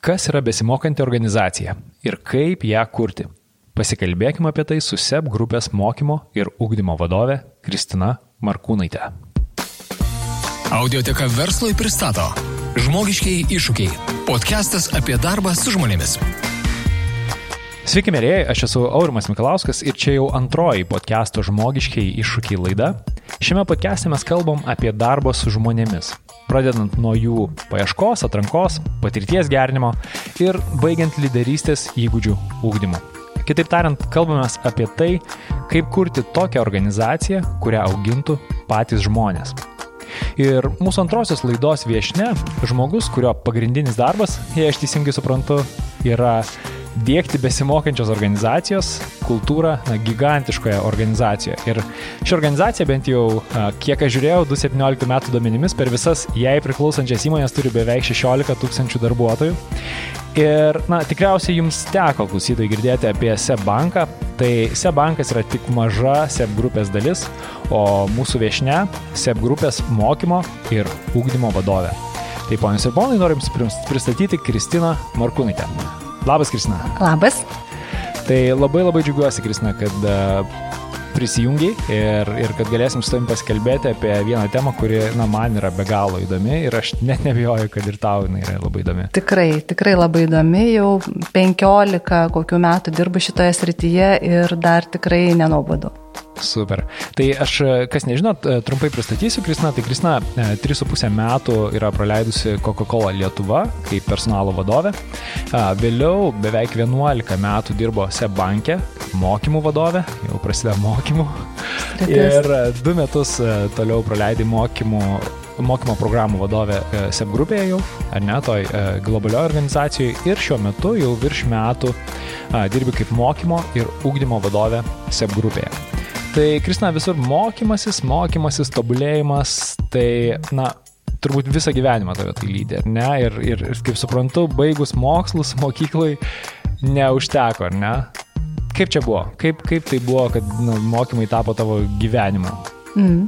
Kas yra besimokanti organizacija ir kaip ją kurti? Pasikalbėkime apie tai su SEP grupės mokymo ir ugdymo vadove Kristina Markūnaitė. Audioteka verslui pristato Žmogiškiai iššūkiai. Podcastas apie darbą su žmonėmis. Sveiki, mėlyje, aš esu Aurimas Mikalauskas ir čia jau antroji podcast'o Žmogiškiai iššūkiai laida. Šiame podcast'e mes kalbam apie darbą su žmonėmis pradedant nuo jų paieškos, atrankos, patirties gerinimo ir baigiant lyderystės įgūdžių ūkdymu. Kitaip tariant, kalbame apie tai, kaip kurti tokią organizaciją, kurią augintų patys žmonės. Ir mūsų antrosios laidos viešne - žmogus, kurio pagrindinis darbas, jei aš teisingai suprantu, yra dėkti besimokančios organizacijos kultūrą na, gigantiškoje organizacijoje. Ir ši organizacija, bent jau kiek aš žiūrėjau, 2017 metų duomenimis per visas jai priklausančias įmonės turi beveik 16 tūkstančių darbuotojų. Ir, na, tikriausiai jums teko klausytojai girdėti apie SEB banką. Tai SEB bankas yra tik maža SEB grupės dalis, o mūsų viešne SEB grupės mokymo ir ūkdymo vadovė. Tai ponios ir ponai, norim pristatyti Kristiną Markūnaitę. Labas, Kristina. Labas. Tai labai labai džiugiuosi, Kristina, kad e, prisijungiai ir, ir kad galėsim su tavim pasikalbėti apie vieną temą, kuri, na, man yra be galo įdomi ir aš net nebijoju, kad ir tau jinai yra labai įdomi. Tikrai, tikrai labai įdomi, jau 15 kokių metų dirbu šitoje srityje ir dar tikrai nenobodu. Super. Tai aš, kas nežinot, trumpai pristatysiu Kristina. Tai Kristina 3,5 metų yra praleidusi Coca-Cola Lietuva kaip personalo vadovė. Vėliau beveik 11 metų dirbo SEB banke, mokymų vadovė, jau prasideda mokymų. Ir du metus toliau praleidai mokymų mokymo programų vadovė SEB grupėje jau, ar ne, toj globalioje organizacijoje ir šiuo metu jau virš metų dirbi kaip mokymo ir ūkdymo vadovė SEB grupėje. Tai, Kristina, visur mokymasis, mokymasis, tobulėjimas, tai, na, turbūt visą gyvenimą tave tai lydė, ar ne? Ir, ir, ir kaip suprantu, baigus mokslus mokyklai neužteko, ar ne? Kaip čia buvo? Kaip, kaip tai buvo, kad nu, mokymai tapo tavo gyvenimu? Mm.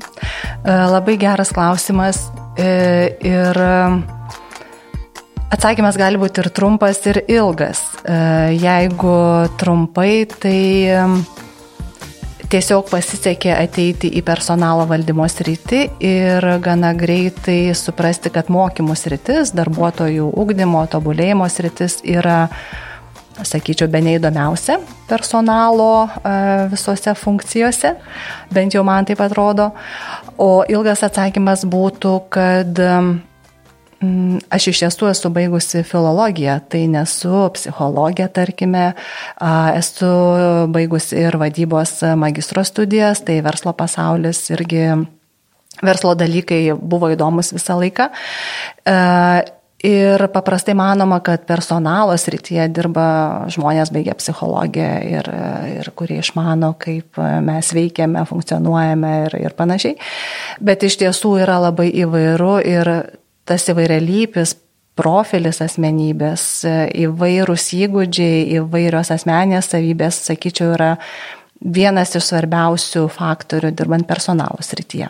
E, labai geras klausimas. E, ir atsakymas gali būti ir trumpas, ir ilgas. E, jeigu trumpai, tai tiesiog pasisekė ateiti į personalo valdymo sritį ir gana greitai suprasti, kad mokymų sritis, darbuotojų ugdymo, tobulėjimo sritis yra, sakyčiau, be neįdomiausia personalo e, visose funkcijose, bent jau man taip atrodo. O ilgas atsakymas būtų, kad aš iš tiesų esu baigusi filologiją, tai nesu psichologija, tarkime, esu baigusi ir vadybos magistro studijas, tai verslo pasaulis irgi, verslo dalykai buvo įdomus visą laiką. Ir paprastai manoma, kad personalo srityje dirba žmonės baigę psichologiją ir, ir kurie išmano, kaip mes veikiame, funkcionuojame ir, ir panašiai. Bet iš tiesų yra labai įvairu ir tas įvairialypis profilis asmenybės, įvairūs įgūdžiai, įvairios asmenės savybės, sakyčiau, yra vienas iš svarbiausių faktorių dirbant personalo srityje.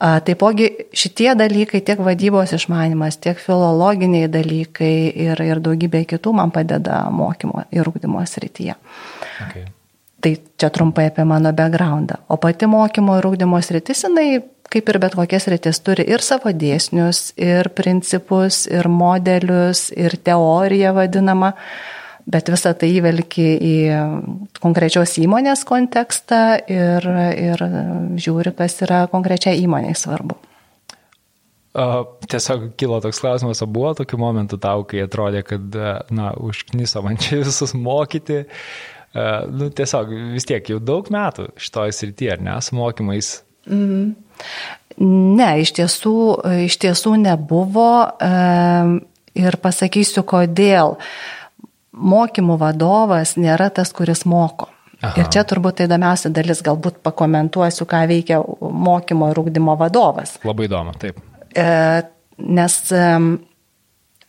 Taipogi šitie dalykai, tiek vadybos išmanimas, tiek filologiniai dalykai ir, ir daugybė kitų man padeda mokymo ir ūkdymo srityje. Okay. Tai čia trumpai apie mano backgroundą. O pati mokymo ir ūkdymo sritis, jinai kaip ir bet kokias rytis, turi ir savo dėsnius, ir principus, ir modelius, ir teoriją vadinamą, bet visą tai įvelki į konkrečios įmonės kontekstą ir, ir žiūri, kas yra konkrečiai įmoniai svarbu. O, tiesiog kilo toks klausimas, o buvo tokių momentų tau, kai atrodė, kad, na, užkniso man čia visus mokyti. Nu, tiesiog vis tiek jau daug metų šitoje srityje, ar ne, su mokymais. Mm. Ne, iš tiesų, iš tiesų nebuvo ir pasakysiu kodėl. Mokymų vadovas nėra tas, kuris moko. Aha. Ir čia turbūt tai įdomiausia dalis, galbūt pakomentuosiu, ką veikia mokymo ir ūkdymo vadovas. Labai įdomu, taip. E, nes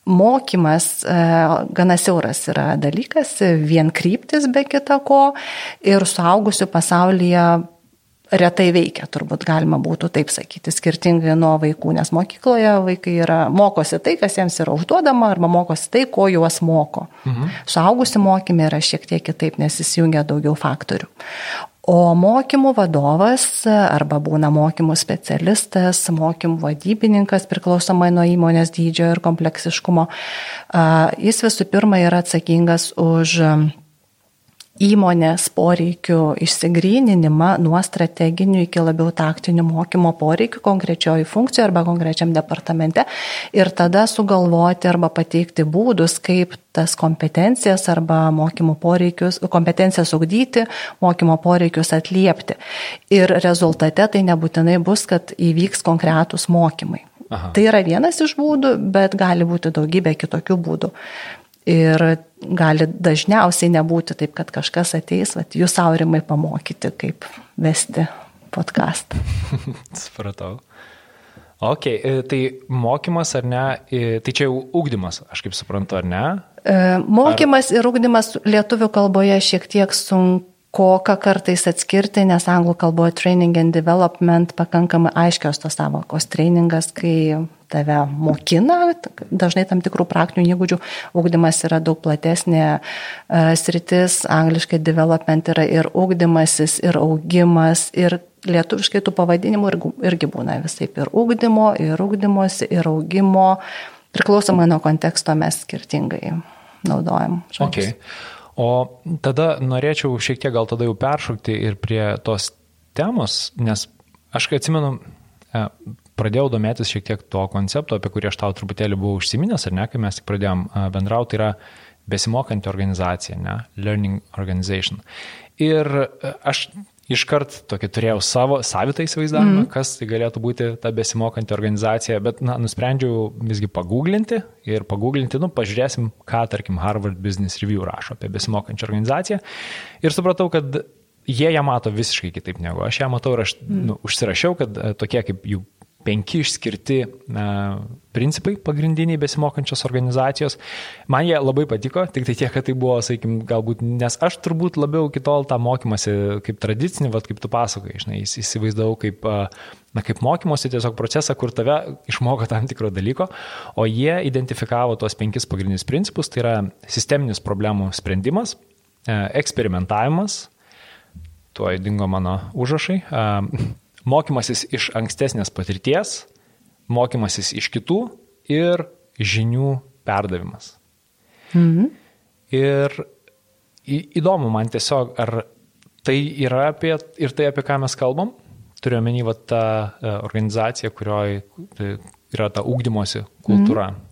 mokymas e, gana siauras yra dalykas, vien kryptis be kita ko ir suaugusių pasaulyje retai veikia, turbūt galima būtų taip sakyti, skirtingai nuo vaikų, nes mokykloje vaikai yra, mokosi tai, kas jiems yra užduodama, arba mokosi tai, ko juos moko. Mhm. Suaugusi mokymė yra šiek tiek kitaip, nes įsijungia daugiau faktorių. O mokymų vadovas arba būna mokymų specialistas, mokymų vadybininkas priklausomai nuo įmonės dydžio ir kompleksiškumo, jis visų pirma yra atsakingas už įmonės poreikių išsigryninimą nuo strateginių iki labiau taktinių mokymo poreikių konkrečioji funkcija arba konkrečiam departamente ir tada sugalvoti arba pateikti būdus, kaip tas kompetencijas arba mokymo poreikius, kompetencijas ugdyti, mokymo poreikius atliepti. Ir rezultate tai nebūtinai bus, kad įvyks konkretūs mokymai. Aha. Tai yra vienas iš būdų, bet gali būti daugybė kitokių būdų. Ir gali dažniausiai nebūti taip, kad kažkas ateis, vat, jūs aurimai pamokyti, kaip vesti podcastą. Supratau. Ok, e, tai mokymas ar ne, e, tai čia jau ugdymas, aš kaip suprantu, ar ne? E, mokymas ar... ir ugdymas lietuvių kalboje šiek tiek sunku koką kartais atskirti, nes anglų kalboje training and development pakankamai aiškios tos savokos. Trainingas, kai tave mokina, dažnai tam tikrų praktinių įgūdžių, ugdymas yra daug platesnė uh, sritis, angliškai development yra ir ugdymasis, ir augimas, ir lietuviškai tų pavadinimų irgi, būna visai ir ugdymo, ir ugdymosi, ir augimo, priklausomai nuo konteksto mes skirtingai naudojam. Žodžius. Okay. O tada norėčiau šiek tiek gal tada jau peršokti ir prie tos temos, nes aš atsimenu, e, pradėjau domėtis šiek tiek to koncepto, apie kurį aš tau truputėlį buvau užsiminęs, ar ne, kai mes tik pradėjom e, bendrauti, tai yra besimokanti organizacija, ne, learning organization. Ir e, aš iškart tokį turėjau savo savitą įsivaizdavimą, mm. kas tai galėtų būti ta besimokanti organizacija, bet na, nusprendžiau visgi paguglinti ir paguglinti, nu, pažiūrėsim, ką, tarkim, Harvard Business Review rašo apie besimokančią organizaciją. Ir supratau, kad jie ją mato visiškai kitaip negu aš ją matau ir aš mm. nu, užsirašiau, kad e, tokie kaip jų penki išskirti principai pagrindiniai besimokančios organizacijos. Man jie labai patiko, tik tai tiek, kad tai buvo, sakykim, galbūt, nes aš turbūt labiau kitol tą mokymasi kaip tradicinį, vad kaip tu pasakoji, žinai, įsivaizdavau kaip, na, kaip mokymosi tiesiog procesą, kur tave išmoko tam tikro dalyko, o jie identifikavo tuos penkis pagrindinius principus, tai yra sisteminis problemų sprendimas, e, eksperimentavimas, tuo įdingo mano užrašai, mokymasis iš ankstesnės patirties, mokymasis iš kitų ir žinių perdavimas. Mhm. Ir įdomu man tiesiog, ar tai yra apie ir tai, apie ką mes kalbam, turiu omeny va tą e, organizaciją, kurioje yra ta ūkdymosi kultūra. Mhm.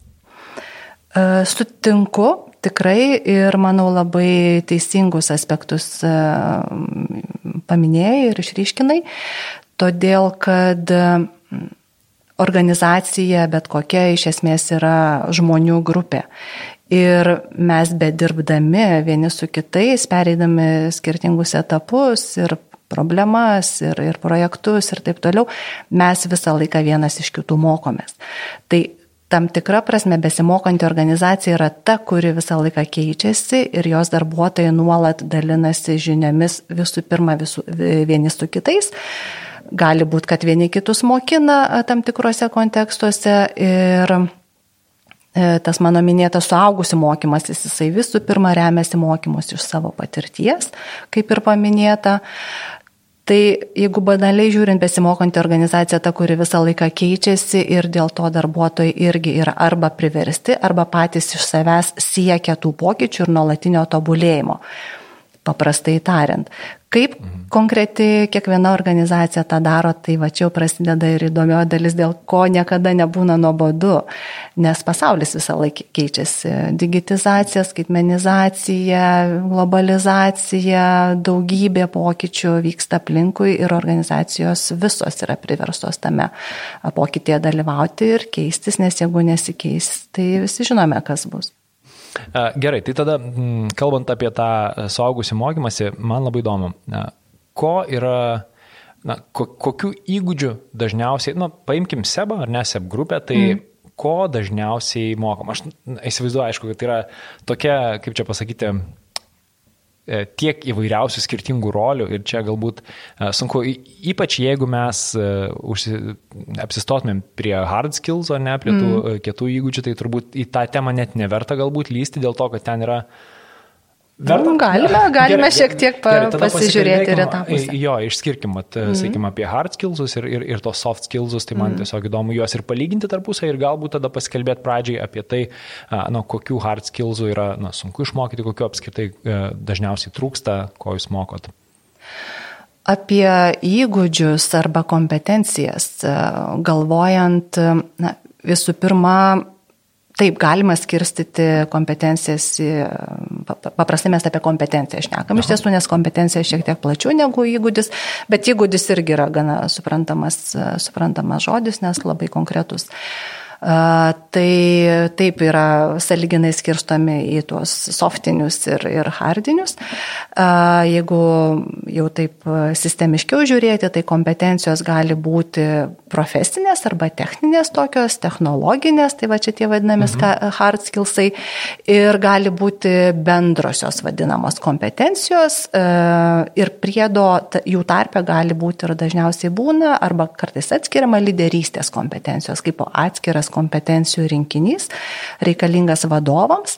Sutinku tikrai ir manau labai teisingus aspektus e, paminėjai ir išryškinai todėl kad organizacija bet kokia iš esmės yra žmonių grupė. Ir mes bedirbdami vieni su kitais, pereidami skirtingus etapus ir problemas ir, ir projektus ir taip toliau, mes visą laiką vienas iš kitų mokomės. Tai tam tikra prasme besimokanti organizacija yra ta, kuri visą laiką keičiasi ir jos darbuotojai nuolat dalinasi žiniomis visų pirma visų, vieni su kitais gali būti, kad vieni kitus mokina tam tikrose kontekstuose ir e, tas mano minėtas suaugusių mokymasis, jisai visų pirma remiasi mokymus iš savo patirties, kaip ir paminėta. Tai jeigu banaliai žiūrint, besimokanti organizacija ta, kuri visą laiką keičiasi ir dėl to darbuotojai irgi yra arba priversti, arba patys iš savęs siekia tų pokyčių ir nuolatinio tobulėjimo paprastai tariant. Kaip mhm. konkreti kiekviena organizacija tą daro, tai va čia jau prasideda ir įdomio dalis, dėl ko niekada nebūna nuobodu, nes pasaulis visą laiką keičiasi. Digitizacija, skaitmenizacija, globalizacija, daugybė pokyčių vyksta aplinkui ir organizacijos visos yra priverstos tame pokytėje dalyvauti ir keistis, nes jeigu nesikeis, tai visi žinome, kas bus. Gerai, tai tada, kalbant apie tą suaugusių mokymasi, man labai įdomu, ko yra, na, kokių įgūdžių dažniausiai, na, paimkim SEBą ar ne SEB grupę, tai mm. ko dažniausiai mokom. Aš įsivaizduoju, aišku, kad tai yra tokia, kaip čia pasakyti, e, tiek įvairiausių skirtingų rolių ir čia galbūt e, sunku, ypač jeigu mes užsi, apsistotumėm prie hard skills, o ne prie tų mm. kietų įgūdžių, tai turbūt į tą temą net neverta galbūt lysti dėl to, kad ten yra uh, Verta, nu, galime, galime gerai, šiek tiek pa, gerai, pasižiūrėti ir tą pusę. Jo, išskirkim, at, mm -hmm. sakykime, apie hard skillsus ir, ir, ir tos soft skillsus, tai man mm -hmm. tiesiog įdomu juos ir palyginti tarpusą ir galbūt tada pasikalbėti pradžiai apie tai, nu, kokių hard skillsų yra na, sunku išmokyti, kokiu apskritai e, dažniausiai trūksta, ko jūs mokot. Apie įgūdžius arba kompetencijas, e, galvojant, na, visų pirma, Taip, galima skirstyti kompetencijas, paprastai mes apie kompetenciją šnekam iš tiesų, nes kompetencija šiek tiek plačiau negu įgūdis, bet įgūdis irgi yra gana suprantamas, suprantamas žodis, nes labai konkretus. Uh, Tai taip yra saliginai skirstomi į tuos softinius ir, ir hardinius. Jeigu jau taip sistemiškiau žiūrėti, tai kompetencijos gali būti profesinės arba techninės tokios, technologinės, tai va čia tie vadinami mhm. hard skillsai, ir gali būti bendrosios vadinamos kompetencijos ir priedo jų tarpe gali būti ir dažniausiai būna arba kartais atskiriama lyderystės kompetencijos kaip atskiras kompetencijų rinkinys, reikalingas vadovams,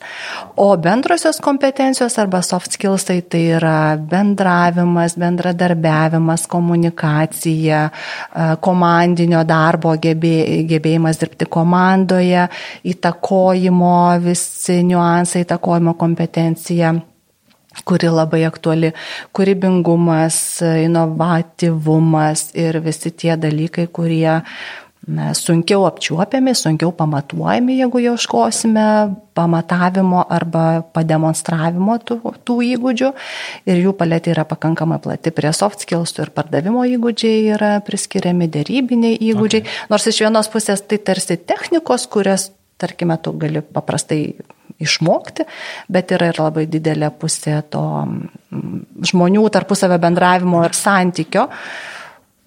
o bendrosios kompetencijos arba soft skills tai, tai yra bendravimas, bendradarbiavimas, komunikacija, e, komandinio darbo gebė, gebėjimas dirbti komandoje, įtakojimo visi niuansai, įtakojimo kompetencija kuri labai aktuali, kūrybingumas, inovatyvumas ir visi tie dalykai, kurie sunkiau apčiuopiami, sunkiau pamatuojami, jeigu ieškosime pamatavimo arba pademonstravimo tų, tų įgūdžių. Ir jų paletė yra pakankamai plati. Prie soft skills ir pardavimo įgūdžiai yra priskiriami dėrybiniai įgūdžiai. Okay. Nors iš vienos pusės tai tarsi technikos, kurias, tarkime, tu gali paprastai išmokti, bet yra ir labai didelė pusė to žmonių tarpusavio bendravimo ir santykio,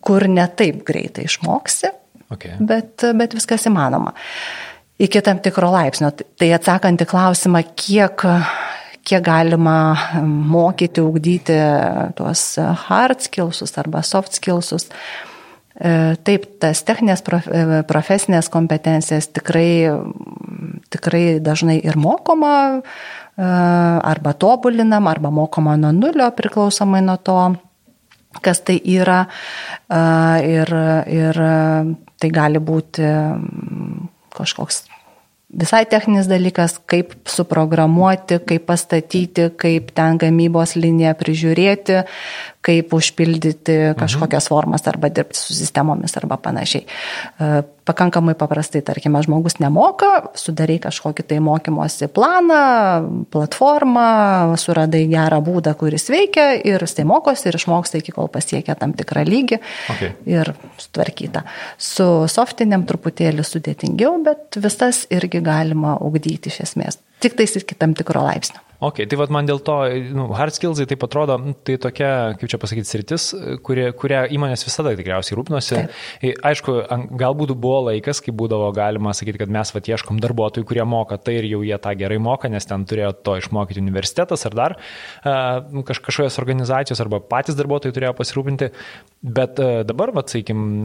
kur netaip greitai išmoksi Okay. Bet, bet viskas įmanoma. Iki tam tikro laipsnio. Tai atsakant į klausimą, kiek, kiek galima mokyti, ugdyti tuos hard skillsus arba soft skillsus. E, taip, tas techninės e, profesinės kompetencijas tikrai, tikrai dažnai ir mokoma, e, arba tobulinam, arba mokoma nuo nulio priklausomai nuo to, kas tai yra. Ir, ir Tai gali būti mm, kažkoks visai techninis dalykas, kaip suprogramuoti, kaip pastatyti, kaip ten gamybos liniją prižiūrėti, kaip užpildyti mhm. kažkokias formas arba dirbti su sistemomis arba panašiai. E, pakankamai paprastai, tarkime, žmogus nemoka, sudarai kažkokį tai mokymosi planą, platformą, suradai gerą būdą, kuris veikia ir jisai mokosi ir išmoksta iki kol pasiekia tam tikrą lygį okay. ir sutvarkyta. Su softiniam truputėlį sudėtingiau, bet visas irgi galima ugdyti iš esmės, tik tais iki tam tikro laipsnio. Ok, tai vad man dėl to, nu, hard skills, tai atrodo, nu, tai tokia, kaip čia pasakyti, sritis, kurie, kuria įmonės visada tikriausiai rūpinosi. Taip. Aišku, galbūt buvo laikas, kai būdavo galima sakyti, kad mes vat ieškom darbuotojų, kurie moka tai ir jau jie tą gerai moka, nes ten turėjo to išmokyti universitetas ar dar uh, kažkokios organizacijos arba patys darbuotojai turėjo pasirūpinti. Bet dabar, vad, sakykim,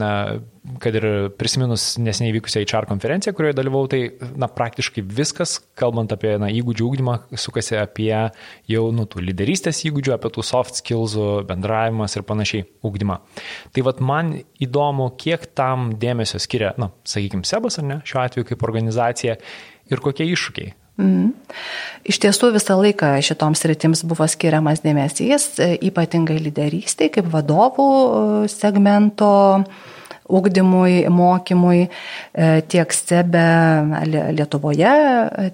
kad ir prisiminus neseniai vykusią HR konferenciją, kurioje dalyvau, tai na, praktiškai viskas, kalbant apie na, įgūdžių ūkdymą, sukasi apie jau nu, tų lyderystės įgūdžių, apie tų soft skills, bendravimas ir panašiai ūkdymą. Tai vad man įdomu, kiek tam dėmesio skiria, na, sakykime, Sebas ar ne, šiuo atveju kaip organizacija ir kokie iššūkiai. Mm. Iš tiesų visą laiką šitoms rytims buvo skiriamas dėmesys, ypatingai lyderystėje, kaip vadovų segmento ugdymui, mokymui e, tiek SEBE Lietuvoje,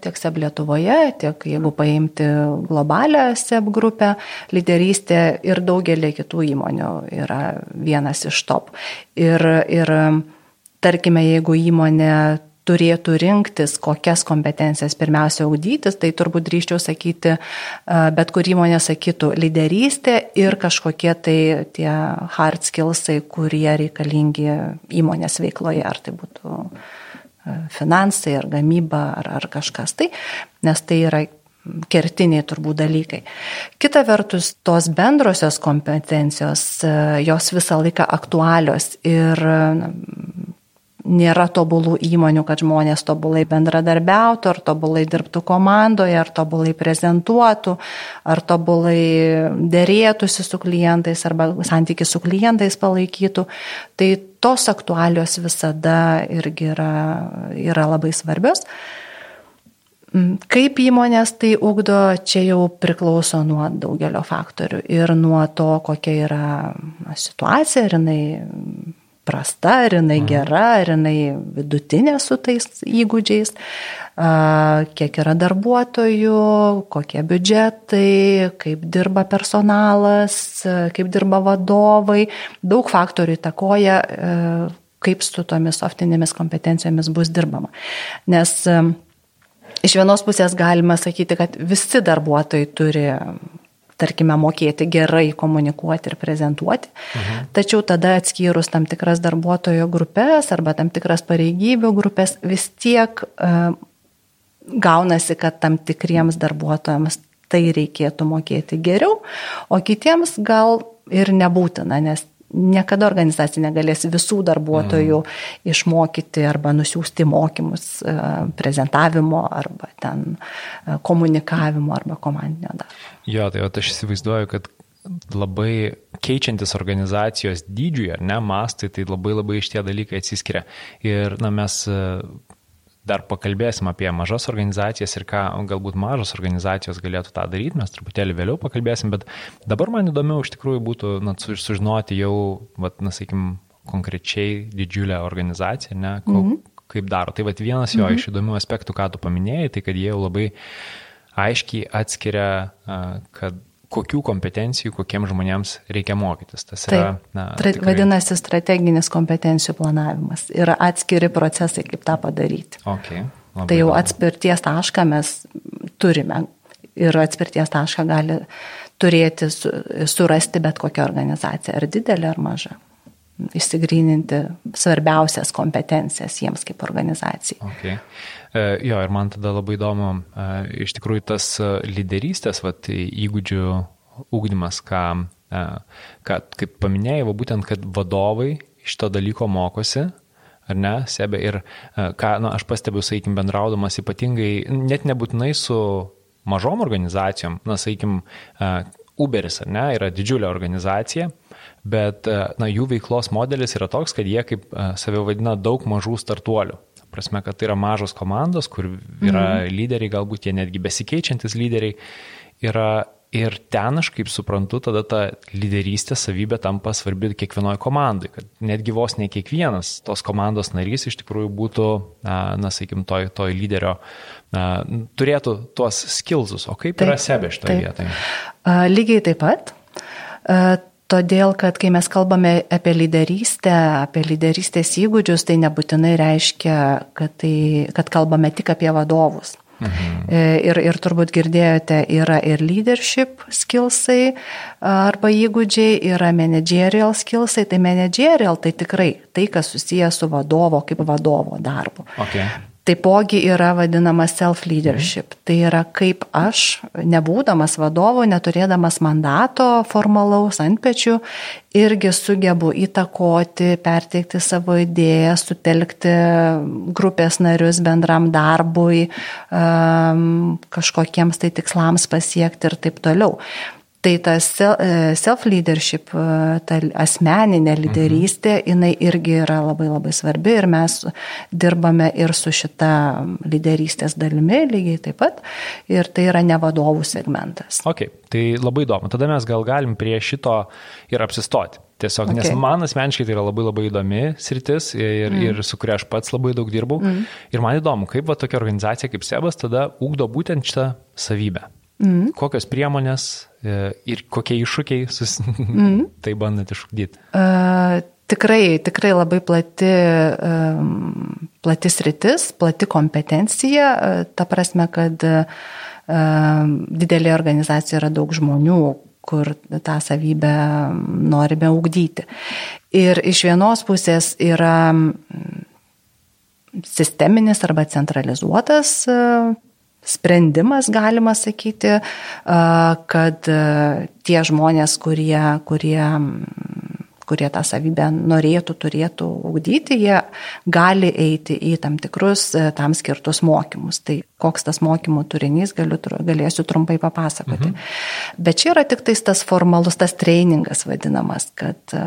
tiek SEB Lietuvoje, tiek jeigu paimti globalią SEB grupę, lyderystė ir daugelį kitų įmonių yra vienas iš top. Ir, ir tarkime, jeigu įmonė turėtų rinktis, kokias kompetencijas pirmiausia audytis, tai turbūt drįščiau sakyti, bet kur įmonė sakytų lyderystė ir kažkokie tai tie hard skillsai, kurie reikalingi įmonės veikloje, ar tai būtų finansai, ar gamyba, ar, ar kažkas tai, nes tai yra kertiniai turbūt dalykai. Kita vertus, tos bendrosios kompetencijos, e, jos visą laiką aktualios ir nėra tobulų įmonių, kad žmonės tobulai bendradarbiautų, ar tobulai dirbtų komandoje, ar tobulai prezentuotų, ar tobulai dėrėtųsi su klientais, arba santykiai su klientais palaikytų. Tai tos aktualios visada irgi yra, yra labai svarbios. Kaip įmonės tai ugdo, čia jau priklauso nuo daugelio faktorių ir nuo to, kokia yra situacija, ar jinai prasta, ar jinai mhm. gera, ar jinai vidutinė su tais įgūdžiais, kiek yra darbuotojų, kokie biudžetai, kaip dirba personalas, kaip dirba vadovai. Daug faktorių įtakoja, kaip su tomis softinėmis kompetencijomis bus dirbama. Nes iš vienos pusės galima sakyti, kad visi darbuotojai turi tarkime, mokėti gerai komunikuoti ir prezentuoti. Mhm. Tačiau tada atskyrus tam tikras darbuotojo grupės arba tam tikras pareigybių grupės, vis tiek uh, gaunasi, kad tam tikriems darbuotojams tai reikėtų mokėti geriau, o kitiems gal ir nebūtina, nes niekada organizacija negalės visų darbuotojų mm. išmokyti arba nusiųsti mokymus e, prezentavimo arba ten e, komunikavimo arba komandinio darbo. Jo, tai aš įsivaizduoju, kad labai keičiantis organizacijos dydžiui ar ne mastai, tai labai labai iš tie dalykai atsiskiria. Ir na, mes dar pakalbėsim apie mažas organizacijas ir ką galbūt mažos organizacijos galėtų tą daryti, mes truputėlį vėliau pakalbėsim, bet dabar man įdomiau iš tikrųjų būtų na, sužinoti jau, vat, na, sakykim, konkrečiai didžiulę organizaciją, ne, ko, mm -hmm. kaip daro. Tai vat, vienas jo mm -hmm. iš įdomių aspektų, ką tu paminėjai, tai kad jie jau labai aiškiai atskiria, kad kokių kompetencijų, kokiems žmonėms reikia mokytis. Tas yra, Taip, na, tikrai... vadinasi strateginis kompetencijų planavimas. Yra atskiri procesai, kaip tą padaryti. Okay, tai jau atspirties tašką mes turime ir atspirties tašką gali turėti, surasti bet kokią organizaciją, ar didelė, ar maža. Išsigryninti svarbiausias kompetencijas jiems kaip organizacijai. Okay. E, jo, ir man tada labai įdomu, e, iš tikrųjų tas e, lyderystės vat, įgūdžių ūkdymas, ką, ką, kaip paminėjai, va, būtent, kad vadovai iš to dalyko mokosi, ar ne, sebė ir ką, na, aš pastebiu, sakykim, bendraudamas ypatingai, net nebūtinai su mažom organizacijom, na, sakykim, Uberis, ar ne, yra didžiulė organizacija, bet, na, jų veiklos modelis yra toks, kad jie, kaip save vadina, daug mažų startuolių. Prasme, kad tai yra mažos komandos, kur yra mhm. lyderiai, galbūt jie netgi besikeičiantis lyderiai. Yra Ir ten aš kaip suprantu, tada ta lyderystė savybė tampa svarbi kiekvienoje komandai, kad netgi vos ne kiekvienas tos komandos narys iš tikrųjų būtų, na, sakykim, toj, toj lyderio, na, turėtų tuos skillsus. O kaip taip, yra sebė šitoje vietoje? Lygiai taip pat. Todėl, kad kai mes kalbame apie lyderystę, apie lyderystės įgūdžius, tai nebūtinai reiškia, kad, tai, kad kalbame tik apie vadovus. Mhm. E, ir, ir turbūt girdėjote, yra ir leadership skillsai arba įgūdžiai, yra managerial skillsai. Tai managerial tai tikrai tai, kas susijęs su vadovo kaip vadovo darbu. Okay. Taipogi yra vadinama self-leadership. Tai yra kaip aš, nebūdamas vadovo, neturėdamas mandato formalaus ant pečių, irgi sugebu įtakoti, perteikti savo idėją, sutelkti grupės narius bendram darbui, kažkokiems tai tikslams pasiekti ir taip toliau. Tai ta e, self-leadership, e, ta asmeninė lyderystė, mhm. jinai irgi yra labai labai svarbi ir mes dirbame ir su šita lyderystės dalimi lygiai taip pat. Ir tai yra ne vadovų segmentas. Ok, tai labai įdomu. Tada mes gal galim prie šito ir apsistoti. Tiesiog, okay. nes man asmeniškai tai yra labai labai įdomi sritis ir, mm. ir su kuria aš pats labai daug dirbau. Mm. Ir man įdomu, kaip va tokia organizacija kaip Sebas tada ugdo būtent šitą savybę. Mm. Kokios priemonės e, ir kokie iššūkiai sus... mm. tai bandant išugdyti? Uh, tikrai, tikrai labai plati, um, plati sritis, plati kompetencija, ta prasme, kad uh, didelė organizacija yra daug žmonių, kur tą savybę norime ugdyti. Ir iš vienos pusės yra sisteminis arba centralizuotas sprendimas, galima sakyti, kad tie žmonės, kurie, kurie kurie tą savybę norėtų, turėtų ugdyti, jie gali eiti į tam tikrus tam skirtus mokymus. Tai koks tas mokymų turinys, galiu, galėsiu trumpai papasakoti. Mhm. Bet čia yra tik tas formalus, tas trainingas vadinamas, kad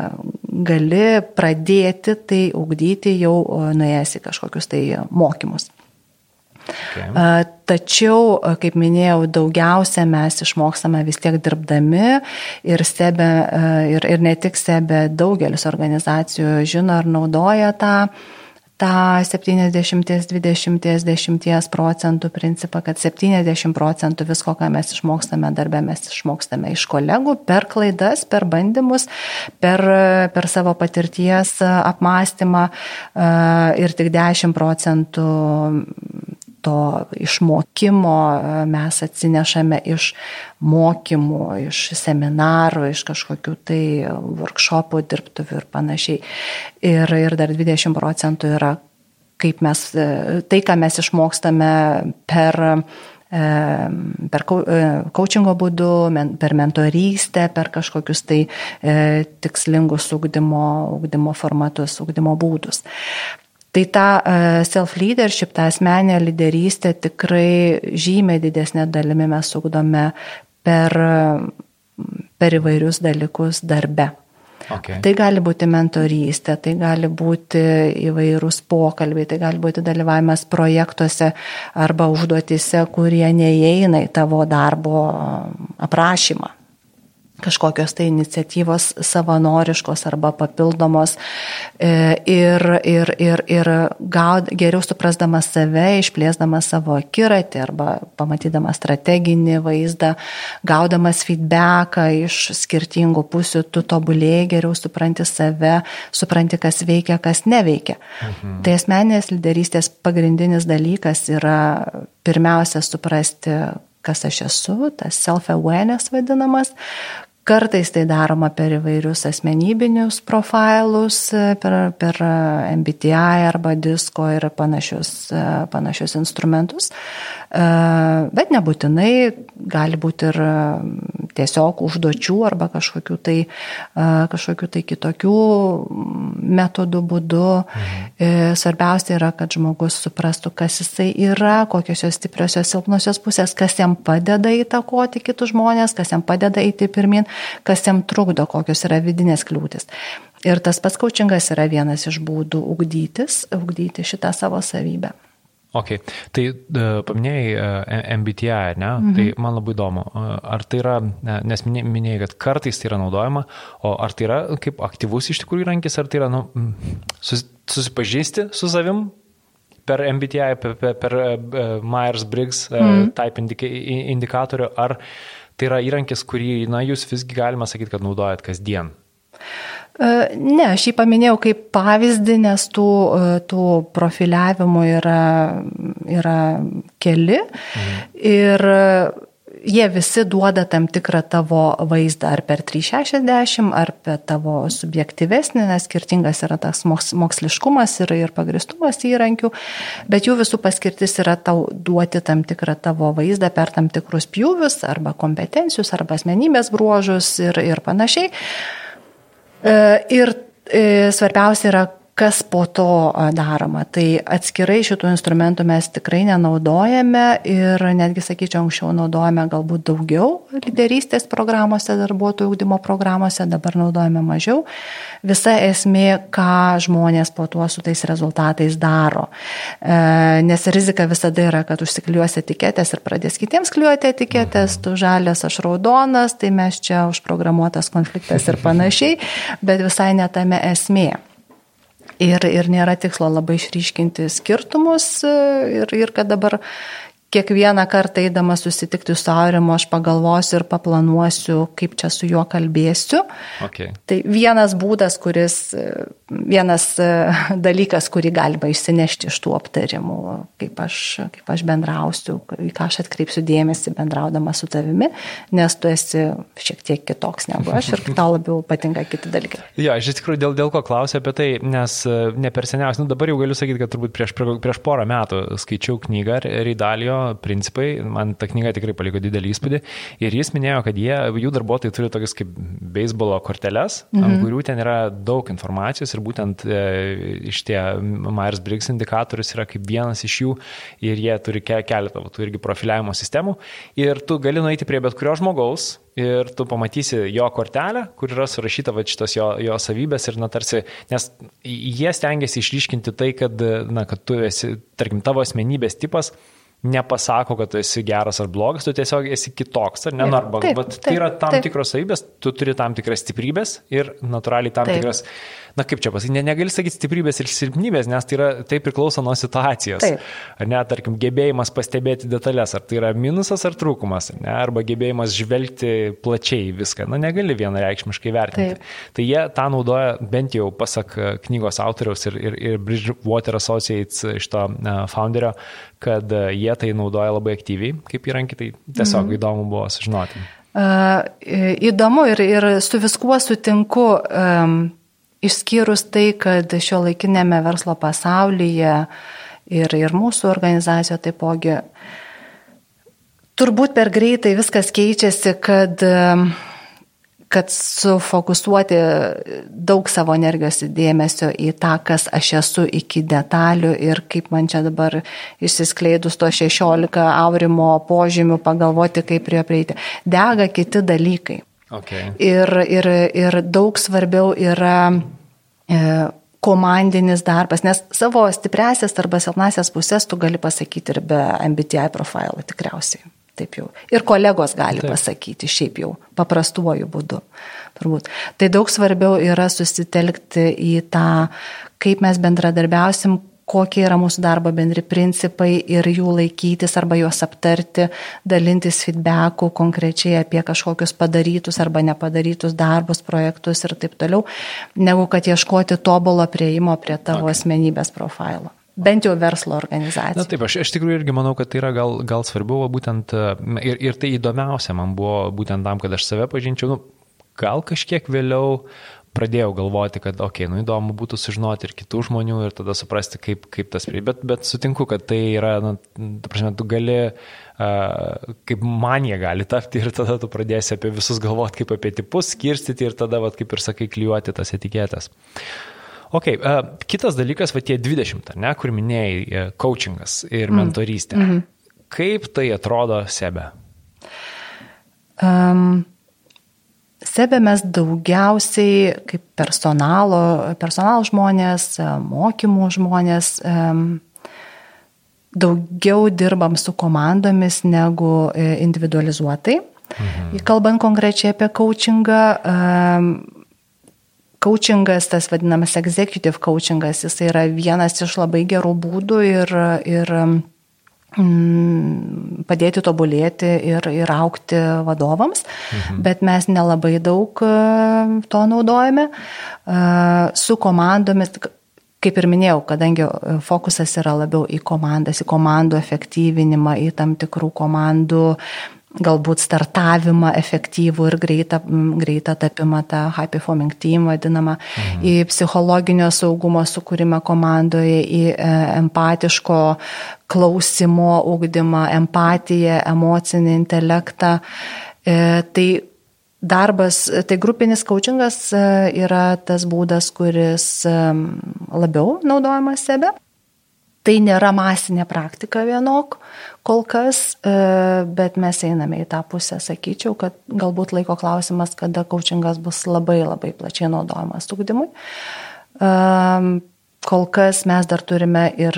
gali pradėti tai ugdyti jau nuėjęs į kažkokius tai mokymus. Okay. Tačiau, kaip minėjau, daugiausia mes išmokstame vis tiek dirbdami ir, stebė, ir, ir ne tik stebė, daugelis organizacijų žino ir naudoja tą tą 70-20-10 procentų principą, kad 70 procentų visko, ką mes išmokstame darbę, mes išmokstame iš kolegų per klaidas, per bandymus, per, per savo patirties apmąstymą ir tik 10 procentų to išmokimo e, mes atsinešame iš mokymų, iš seminarų, iš kažkokių tai workshopų, dirbtuvių ir panašiai. Ir, ir dar 20 procentų yra kaip mes, e, tai, ką mes išmokstame per e, per coachingo būdu, per mentorystę, per kažkokius tai tikslingus ugdymo, ugdymo formatus, ugdymo būdus. Tai tą e, self-leadership, tą asmenę lyderystę tikrai žymiai didesnė dalimi mes ugdome per, per įvairius dalykus darbe. Okay. Tai gali būti mentorystė, tai gali būti įvairūs pokalbiai, tai gali būti dalyvavimas projektuose arba užduotise, kurie neįeina į tavo darbo aprašymą kažkokios tai iniciatyvos savanoriškos arba papildomos e, ir, ir, ir, ir gaud, geriau suprasdamas save, išplėsdamas savo akiratį arba pamatydamas strateginį vaizdą, gaudamas feedbacką iš skirtingų pusių, tu tobulėjai, geriau supranti save, supranti, kas veikia, kas neveikia. Mhm. Tai asmenės lyderystės pagrindinis dalykas yra pirmiausia suprasti, kas aš esu, tas self-awareness vadinamas, Kartais tai daroma per įvairius asmenybinius profilus, per, per MBTI arba disko ir panašius, panašius instrumentus. Bet nebūtinai gali būti ir tiesiog užduočių arba kažkokių tai, kažkokių tai kitokių metodų būdu. Mhm. Svarbiausia yra, kad žmogus suprastų, kas jisai yra, kokios jos stipriosios silpnosios pusės, kas jam padeda įtakoti kitus žmonės, kas jam padeda eiti pirmin kas jam trukdo, kokios yra vidinės kliūtis. Ir tas pats kočingas yra vienas iš būdų ugdytis, ugdyti šitą savo savybę. Ok, tai uh, paminėjai uh, MBTI, ne? Mhm. Tai man labai įdomu, uh, ar tai yra, nes minėjai, kad kartais tai yra naudojama, o ar tai yra kaip aktyvus iš tikrųjų įrankis, ar tai yra nu, sus, susipažįsti su savim per MBTI, per, per, per Myers-Briggs mhm. type indika, indikatorių, ar tai yra įrankis, kurį, na, jūs visgi galima sakyti, kad naudojat kasdien. E, ne, aš jį paminėjau kaip pavyzdį, nes tų, e, tų profiliavimų yra, yra keli. Mhm. Ir jie visi duoda tam tikrą tavo vaizdą ar per 360, ar per tavo subjektyvesnį, nes skirtingas yra tas moksliškumas ir, ir pagristumas įrankių, bet jų visų paskirtis yra tau duoti tam tikrą tavo vaizdą per tam tikrus pjūvius arba kompetencijus arba asmenybės bruožus ir, ir panašiai. E, ir e, svarbiausia yra, kas po to daroma. Tai atskirai šitų instrumentų mes tikrai nenaudojame ir netgi, sakyčiau, anksčiau naudojame galbūt daugiau lyderystės programuose, darbuotojų ūkdymo programuose, dabar naudojame mažiau. Visa esmė, ką žmonės po tuo su tais rezultatais daro. E, nes rizika visada yra, kad užsikliuos etiketės ir pradės kitiems kliuoti etiketės, tu žalias, aš raudonas, tai mes čia užprogramuotas konfliktas ir panašiai, bet visai netame esmė. Ir, ir nėra tikslo labai išryškinti skirtumus e, ir, ir kad dabar kiekvieną kartą eidamas susitikti su Aurimu, aš pagalvosiu ir paplanuosiu, kaip čia su juo kalbėsiu. Okay. Tai vienas būdas, kuris, vienas e, dalykas, kurį galima išsinešti iš tų aptarimų, kaip aš, kaip aš bendrausiu, į ką aš atkreipsiu dėmesį bendraudama su tavimi, nes tu esi šiek tiek kitoks negu aš ir tau labiau patinka kiti dalykai. Jo, aš iš tikrųjų dėl, dėl ko klausiu apie tai, nes e, ne per seniausiai, nu dabar jau galiu sakyti, kad turbūt prieš, prieš porą metų skaičiau knygą Reidalio principai, man ta knyga tikrai paliko didelį įspūdį. Ir jis minėjo, kad jie, jų darbuotojai turi tokias kaip beisbolo korteles, mhm. ant kurių ten yra daug informacijos ir būtent e, iš tie Myers-Briggs indikatorius yra kaip vienas iš jų ir jie turi keletą, tų irgi profiliavimo sistemų. Ir tu gali nueiti prie bet kurio žmogaus, ir tu pamatysi jo kortelę, kur yra surašyta va, šitos jo, jo savybės ir, na, tarsi, nes jie stengiasi išryškinti tai, kad, na, kad tu esi, tarkim, tavo asmenybės tipas nepasako, kad tu esi geras ar blogas, tu tiesiog esi kitoks, ar ne? Taip, arba, taip, bet tai yra tam taip. tikros savybės, tu turi tam tikras stiprybės ir natūraliai tam taip. tikras na kaip čia pasakyti, ne, negali sakyti stiprybės ir silpnybės, nes tai, yra, tai priklauso nuo situacijos. Taip. Ar ne, tarkim, gebėjimas pastebėti detalės, ar tai yra minusas ar trūkumas, ne, arba gebėjimas žvelgti plačiai viską, na negali vienareikšmiškai vertinti. Taip. Tai jie tą naudoja bent jau pasak knygos autoriaus ir, ir, ir Bridgewater Associates šito founderio, kad jie tai naudoja labai aktyviai kaip įrankį, tai tiesiog mm. įdomu buvo sužinoti. Uh, įdomu ir, ir su viskuo sutinku. Um, Išskyrus tai, kad šio laikinėme verslo pasaulyje ir, ir mūsų organizacijoje taipogi turbūt per greitai viskas keičiasi, kad, kad sufokusuoti daug savo energijos dėmesio į tą, kas aš esu iki detalių ir kaip man čia dabar išsiskleidus to 16 aurimo požymių pagalvoti, kaip prie prieiti. Dega kiti dalykai. Okay. Ir, ir, ir daug svarbiau yra e, komandinis darbas, nes savo stipresias arba silpnasias pusės tu gali pasakyti ir be MBTI profilo tikriausiai. Taip jau. Ir kolegos gali Taip. pasakyti šiaip jau paprastuoju būdu. Turbūt. Tai daug svarbiau yra susitelkti į tą, kaip mes bendradarbiausim, kokie yra mūsų darbo bendri principai ir jų laikytis arba juos aptarti, dalintis feedbacku konkrečiai apie kažkokius padarytus arba nepadarytus darbus, projektus ir taip toliau, negu kad ieškoti tobulo prieimo prie tavo okay. asmenybės profilo. Bent jau verslo organizacija. Na taip, aš iš tikrųjų irgi manau, kad tai yra gal, gal svarbiau, būtent ir, ir tai įdomiausia man buvo būtent tam, kad aš save pažinčiau, nu, gal kažkiek vėliau pradėjau galvoti, kad, okei, okay, nu įdomu būtų sužinoti ir kitų žmonių ir tada suprasti, kaip, kaip tas prie. Bet, bet sutinku, kad tai yra, na, ta prasme, tu gali, uh, kaip man jie gali tapti ir tada tu pradėsi apie visus galvoti kaip apie tipus, skirstyti ir tada, va, kaip ir sakai, klijuoti tas etiketės. Ok, uh, kitas dalykas, va tie 20, ne, kur minėjai, uh, coachingas ir mm. mentorystė. Mm -hmm. Kaip tai atrodo sebe? Um, Sebe mes daugiausiai kaip personalo, personalo žmonės, mokymų žmonės, daugiau dirbam su komandomis negu e, individualizuotai. Mhm. Kalbant konkrečiai apie coachingą, coachingas, tas vadinamas executive coachingas, jis yra vienas iš labai gerų būdų ir, ir Mm, padėti tobulėti ir, ir aukti vadovams, mhm. bet mes nelabai daug e, to naudojame. E, su komandomis, kaip ir minėjau, kadangi fokusas yra labiau į komandas, į komandų efektyvinimą, į tam tikrų komandų galbūt startavimą efektyvų ir greitą, greitą tapimą, tą high performing team vadinamą, mhm. į psichologinio saugumo sukūrimą komandoje, į e, empatiško klausimo ūkdymą, empatiją, emocinį intelektą. E, tai darbas, tai grupinis coachingas e, yra tas būdas, kuris labiau naudojamas sebe. Tai nėra masinė praktika vienok kol kas, e, bet mes einame į tą pusę, sakyčiau, kad galbūt laiko klausimas, kada coachingas bus labai labai plačiai naudojamas ugdymui. E, kol kas mes dar turime ir,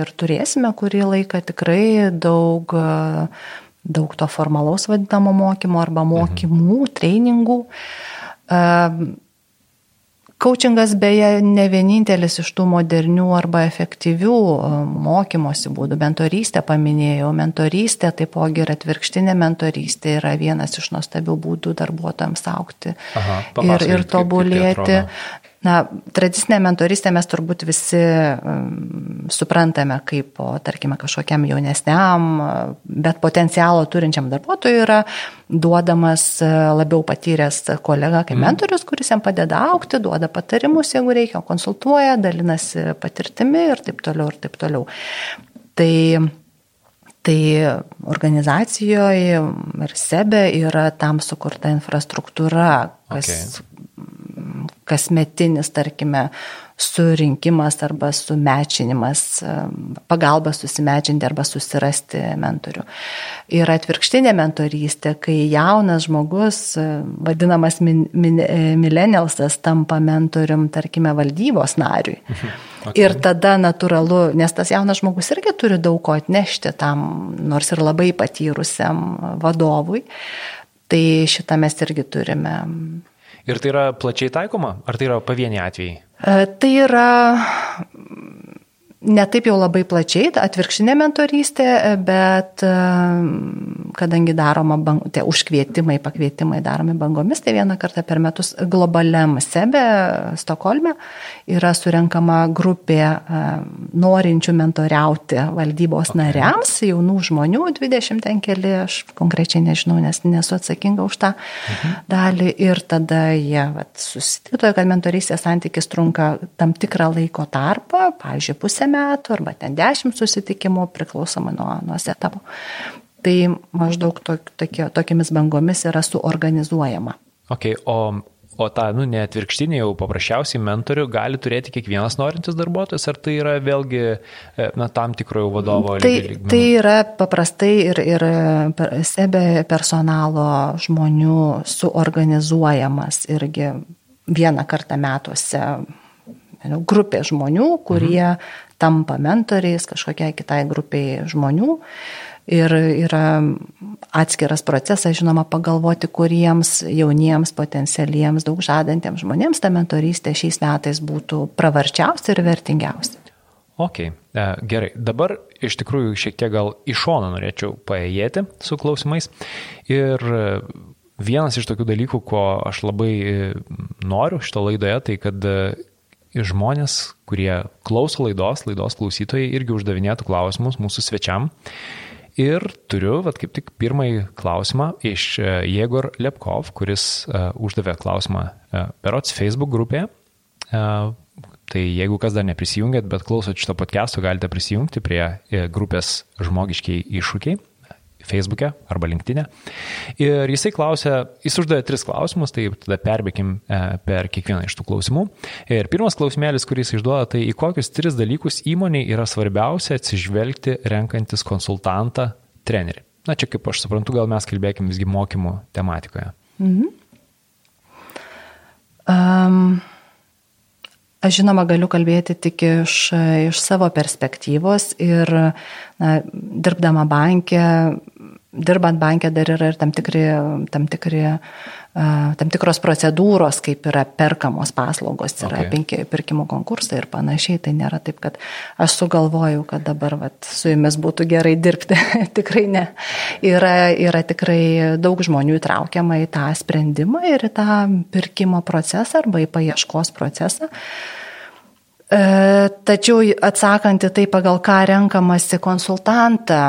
ir turėsime kurį laiką tikrai daug, daug to formalaus vadinamo mokymo arba mokymų, mhm. treningų. Coachingas beje ne vienintelis iš tų modernių arba efektyvių mokymosi būdų. Mentorystę paminėjau. Mentorystė taipogi ir atvirkštinė mentorystė yra vienas iš nuostabių būdų darbuotojams aukti Aha, ir, ir tobulėti. Kaip, kaip Na, tradicinę mentoristę mes turbūt visi um, suprantame kaip, o, tarkime, kažkokiam jaunesniam, bet potencialo turinčiam darbuotojui yra duodamas e, labiau patyręs kolega kaip mm. mentorius, kuris jam padeda aukti, duoda patarimus, jeigu reikia, konsultuoja, dalinasi patirtimi ir taip toliau, ir taip toliau. Tai Tai organizacijoje ir sebe yra tam sukurta infrastruktūra, kas okay. Kasmetinis, tarkime, surinkimas arba sumečinimas, pagalba susimečinti arba susirasti mentorių. Ir atvirkštinė mentorystė, kai jaunas žmogus, vadinamas min, millennialsas, tampa mentorium, tarkime, valdybos nariui. Mhm. Okay. Ir tada natūralu, nes tas jaunas žmogus irgi turi daug ko atnešti tam, nors ir labai patyrusiam vadovui. Tai šitą mes irgi turime. Ir tai yra plačiai taikoma, ar tai yra pavieniai atvejai? E, tai yra netaip jau labai plačiai, atvirkštinė mentorystė, bet e, kadangi daroma, bang, tie užkvietimai, pakvietimai daromi bangomis, tai vieną kartą per metus globaliam sebe Stokholme yra surenkama grupė e, norinčių mentoriauti valdybos okay. nariams, jaunų žmonių, 20 ten keli, aš konkrečiai nežinau, nes nesu atsakinga už tą mhm. dalį ir tada jie susitiko, kad mentorystės santykis trunka tam tikrą laiko tarpą, pavyzdžiui, pusę metų arba ten dešimt susitikimų priklausomai nuo, nuo setapų. Tai maždaug tok, tokie, tokiamis bangomis yra suorganizuojama. Okay, o, o tą, nu, neatvirkštinį jau paprasčiausiai mentorių gali turėti kiekvienas norintis darbuotojas, ar tai yra vėlgi, e, na, tam tikrojo vadovo? Tai, lygmenų? tai yra paprastai ir, ir sebe personalo žmonių suorganizuojamas irgi vieną kartą metuose grupė žmonių, kurie mhm tampa mentoriais kažkokiai kitai grupiai žmonių. Ir yra atskiras procesas, žinoma, pagalvoti, kuriems jauniems, potencialiems, daug žadantiems žmonėms ta mentorystė šiais metais būtų pravarčiausia ir vertingiausia. Ok, e, gerai. Dabar iš tikrųjų šiek tiek gal iš šono norėčiau paėjėti su klausimais. Ir vienas iš tokių dalykų, ko aš labai noriu šito laidoje, tai kad žmonės, kurie klauso laidos, laidos klausytojai irgi uždavinėtų klausimus mūsų svečiam. Ir turiu, vat, kaip tik pirmąjį klausimą iš e, Jėgor Lepkov, kuris uh, uždavė klausimą uh, perots Facebook grupėje. Uh, tai jeigu kas dar neprisijungėt, bet klausot šito podcast'o, galite prisijungti prie grupės žmogiškiai iššūkiai. Facebook'e arba LinkedIn'e. Ir jisai klausė, jis uždavė tris klausimus, tai tada perbėkim e, per kiekvieną iš tų klausimų. Ir pirmas klausimėlis, kuris išduoda, tai į kokius tris dalykus įmoniai yra svarbiausia atsižvelgti renkantis konsultantą trenerį. Na čia kaip aš suprantu, gal mes kalbėkim visgi mokymų tematikoje. Mhm. Um, Aš žinoma galiu kalbėti tik iš, iš savo perspektyvos ir na, dirbdama bankė, dirbant bankė dar yra ir tam tikri, tam tikri tam tikros procedūros, kaip yra perkamos paslaugos, yra okay. pirkimų konkursai ir panašiai. Tai nėra taip, kad aš sugalvojau, kad dabar vat, su jumis būtų gerai dirbti. tikrai ne. Yra, yra tikrai daug žmonių įtraukiama į tą sprendimą ir į tą pirkimo procesą arba į paieškos procesą. E, tačiau atsakant į tai, pagal ką renkamasi konsultantą,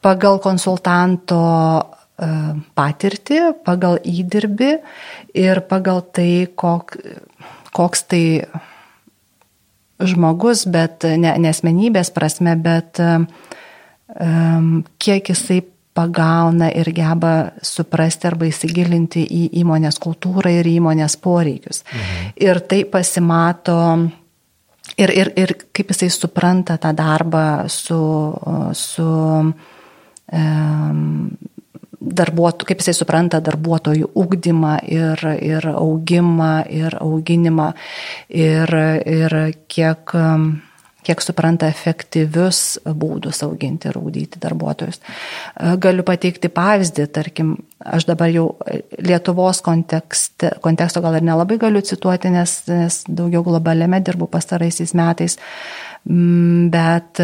pagal konsultanto e, patirtį, pagal įdirbį ir pagal tai, kok, koks tai žmogus, bet ne, nesmenybės prasme, bet um, kiek jisai pagauna ir geba suprasti arba įsigilinti į įmonės kultūrą ir įmonės poreikius. Mhm. Ir tai pasimato ir, ir, ir kaip jisai supranta tą darbą su, su darbuotojų, kaip jisai supranta darbuotojų ugdymą ir, ir augimą ir auginimą ir, ir kiek, kiek supranta efektyvius būdus auginti ir audyti darbuotojus. Galiu pateikti pavyzdį, tarkim, aš dabar jau Lietuvos kontekste, konteksto gal ir nelabai galiu cituoti, nes, nes daugiau globaliame dirbu pastaraisiais metais, bet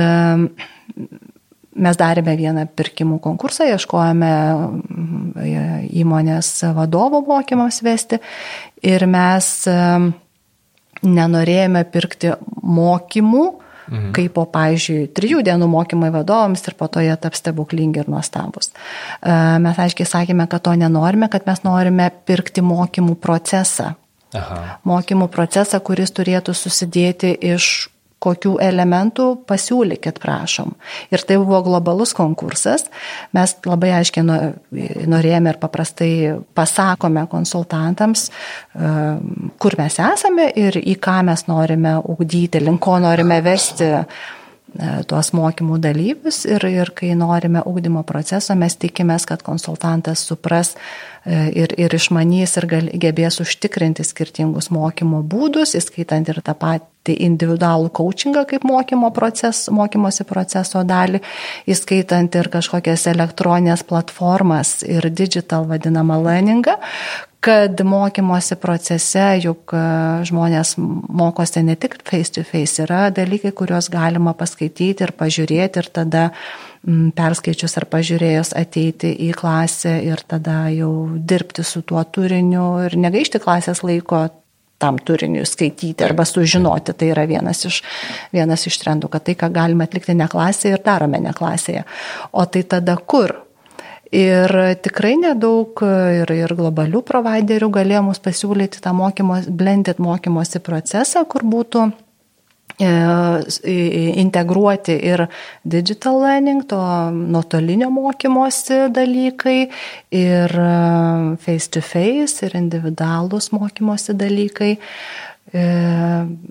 Mes darėme vieną pirkimų konkursą, ieškojame mm, įmonės vadovo mokymams vesti ir mes nenorėjome pirkti mokymų, mhm. kaip po, pavyzdžiui, trijų dienų mokymai vadovams ir po to jie taps stebuklingi ir nuostabus. E, mes aiškiai sakėme, kad to nenorime, kad mes norime pirkti mokymų procesą. Aha. Mokymų procesą, kuris turėtų susidėti iš kokių elementų pasiūlykit, prašom. Ir tai buvo globalus konkursas. Mes labai aiškiai norėjome ir paprastai pasakome konsultantams, kur mes esame ir į ką mes norime ugdyti, link ko norime vesti E, tuos mokymų dalyvius ir, ir kai norime ugdymo proceso, mes tikimės, kad konsultantas supras e, ir, ir išmanys ir gal, gebės užtikrinti skirtingus mokymo būdus, įskaitant ir tą patį individualų coachingą kaip mokymo proces, mokymosi proceso dalį, įskaitant ir kažkokias elektroninės platformas ir digital vadinamą learningą, kad mokymosi procese juk e, žmonės mokosi ne tik face to face, yra dalykai, kuriuos galima paskaityti ir pažiūrėti ir tada perskaičius ar pažiūrėjus ateiti į klasę ir tada jau dirbti su tuo turiniu ir negaišti klasės laiko tam turiniui skaityti arba sužinoti. Tai yra vienas iš, vienas iš trendų, kad tai, ką galime atlikti ne klasėje ir darome ne klasėje. O tai tada kur? Ir tikrai nedaug ir, ir globalių providerių galėjo mums pasiūlyti tą mokymos, blended mokymosi procesą, kur būtų e, integruoti ir digital learning, to nuotolinio mokymosi dalykai, ir face to face, ir individualūs mokymosi dalykai. E,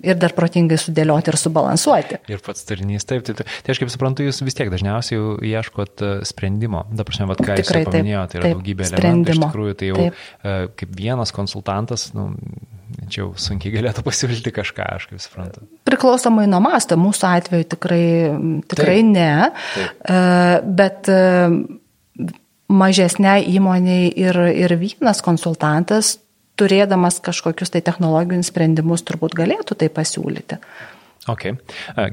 ir dar protingai sudėlioti ir subalansuoti. Ir pats turinys, taip, tai, tai, tai aš kaip suprantu, jūs vis tiek dažniausiai ieškot e, sprendimo. Dabar, prasme, vat, ką Tikrai, jūs paminėjote, tai yra taip, daugybė elementų. Iš tikrųjų, tai jau taip. E, kaip vienas konsultantas, nu, čia jau sunkiai galėtų pasiūlyti kažką, aš kaip suprantu. Priklausomai nuo masto, mūsų atveju tikrai, tikrai taip, ne, taip. bet mažesniai įmoniai ir, ir vienas konsultantas turėdamas kažkokius tai technologinius sprendimus turbūt galėtų tai pasiūlyti. Ok.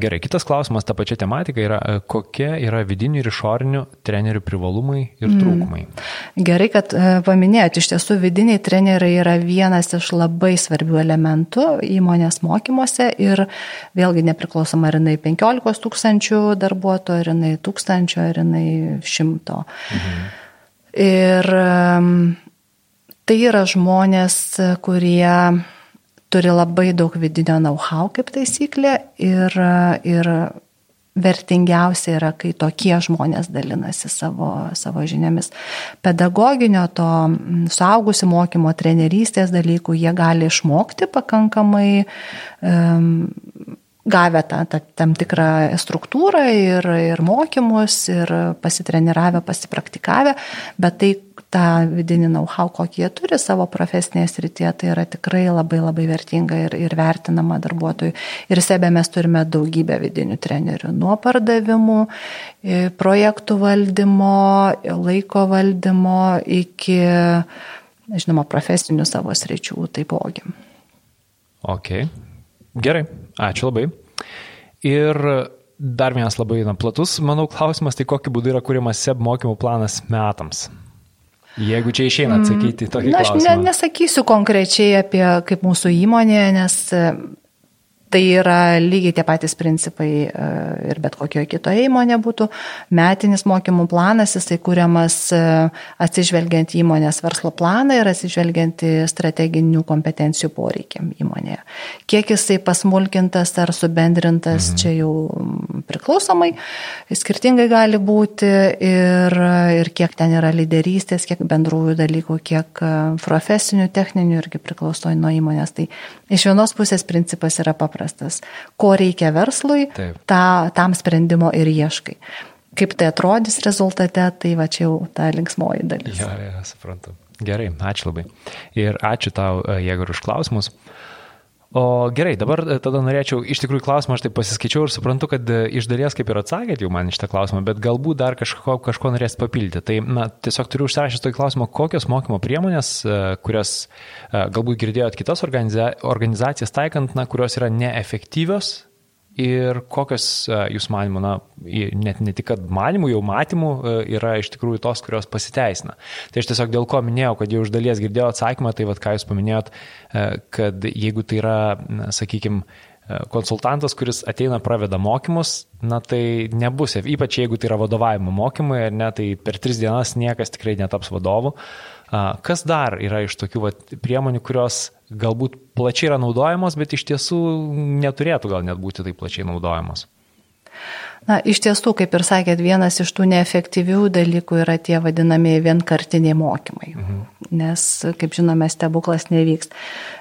Gerai, kitas klausimas, ta pačia tematika yra, kokie yra vidinių ir išorinių trenerių privalumai ir mm. trūkumai. Mm. Gerai, kad paminėjote, iš tiesų vidiniai treneriai yra vienas iš labai svarbių elementų įmonės mokymuose ir vėlgi nepriklausoma, ar jinai 15 tūkstančių darbuotojų, ar jinai tūkstančio, ar jinai šimto. Mhm. Ir Tai yra žmonės, kurie turi labai daug vidinio know-how kaip taisyklė ir, ir vertingiausia yra, kai tokie žmonės dalinasi savo, savo žiniomis. Pedagoginio to suaugusių mokymo, trenerystės dalykų jie gali išmokti pakankamai um, gavę tą, tą tam tikrą struktūrą ir, ir mokymus, ir pasitreniravę, pasipraktikavę, bet tai tą vidinį know-how, kokį jie turi savo profesinėje srityje, tai yra tikrai labai labai vertinga ir, ir vertinama darbuotojų. Ir sebe mes turime daugybę vidinių trenerių, nuo pardavimų, projektų valdymo, laiko valdymo iki, žinoma, profesinių savo sričių taipogi. Ok, gerai, ačiū labai. Ir dar vienas labai na, platus, manau, klausimas, tai kokiu būdu yra kuriamas SEB mokymų planas metams? Jeigu čia išeina atsakyti tokį Na, klausimą. Aš ne, nesakysiu konkrečiai apie kaip mūsų įmonė, nes Tai yra lygiai tie patys principai e, ir bet kokioje kitoje įmonėje būtų. Metinis mokymų planas, jisai kūriamas e, atsižvelgiant į įmonės verslo planą ir atsižvelgiant į strateginių kompetencijų poreikiam įmonėje. Kiek jisai pasmulkintas ar subendrintas, mhm. čia jau priklausomai, skirtingai gali būti ir, ir kiek ten yra lyderystės, kiek bendrųjų dalykų, kiek e, profesinių, techninių irgi priklauso nuo įmonės. Tai iš vienos pusės principas yra paprastas paprastas. Ko reikia verslui, ta, tam sprendimo ir ieškai. Kaip tai atrodys rezultate, tai va čia jau ta linksmoji dalis. Ja, ja, suprantu. Gerai, ačiū labai. Ir ačiū tau, e, Jėgur, už klausimus. O gerai, dabar e, tada norėčiau, iš tikrųjų klausimą aš taip pasiskaičiau ir suprantu, kad e, iš dalies kaip ir atsakėt jau man šitą klausimą, bet galbūt dar kažko, kažko norės papildyti. Tai na, tiesiog turiu užsirašęs tokį klausimą, kokios mokymo priemonės, e, kurias galbūt girdėjot kitas organiza organizacijas taikant, na, kurios yra neefektyvios Ir kokios jūs manimų, na, net ne tik manimų, jau matymų yra iš tikrųjų tos, kurios pasiteisina. Tai aš tiesiog dėl ko minėjau, kad jau iš dalies girdėjau atsakymą, tai vad ką jūs paminėjot, kad jeigu tai yra, sakykime, konsultantas, kuris ateina praveda mokymus, na tai nebus, ypač jeigu tai yra vadovavimo mokymai, ne, tai per tris dienas niekas tikrai netaps vadovu. Kas dar yra iš tokių vat, priemonių, kurios galbūt plačiai yra naudojamos, bet iš tiesų neturėtų gal net būti taip plačiai naudojamos. Na, iš tiesų, kaip ir sakėt, vienas iš tų neefektyvių dalykų yra tie vadinamieji vienkartiniai mokymai. Mhm. Nes, kaip žinome, stebuklas nevyks.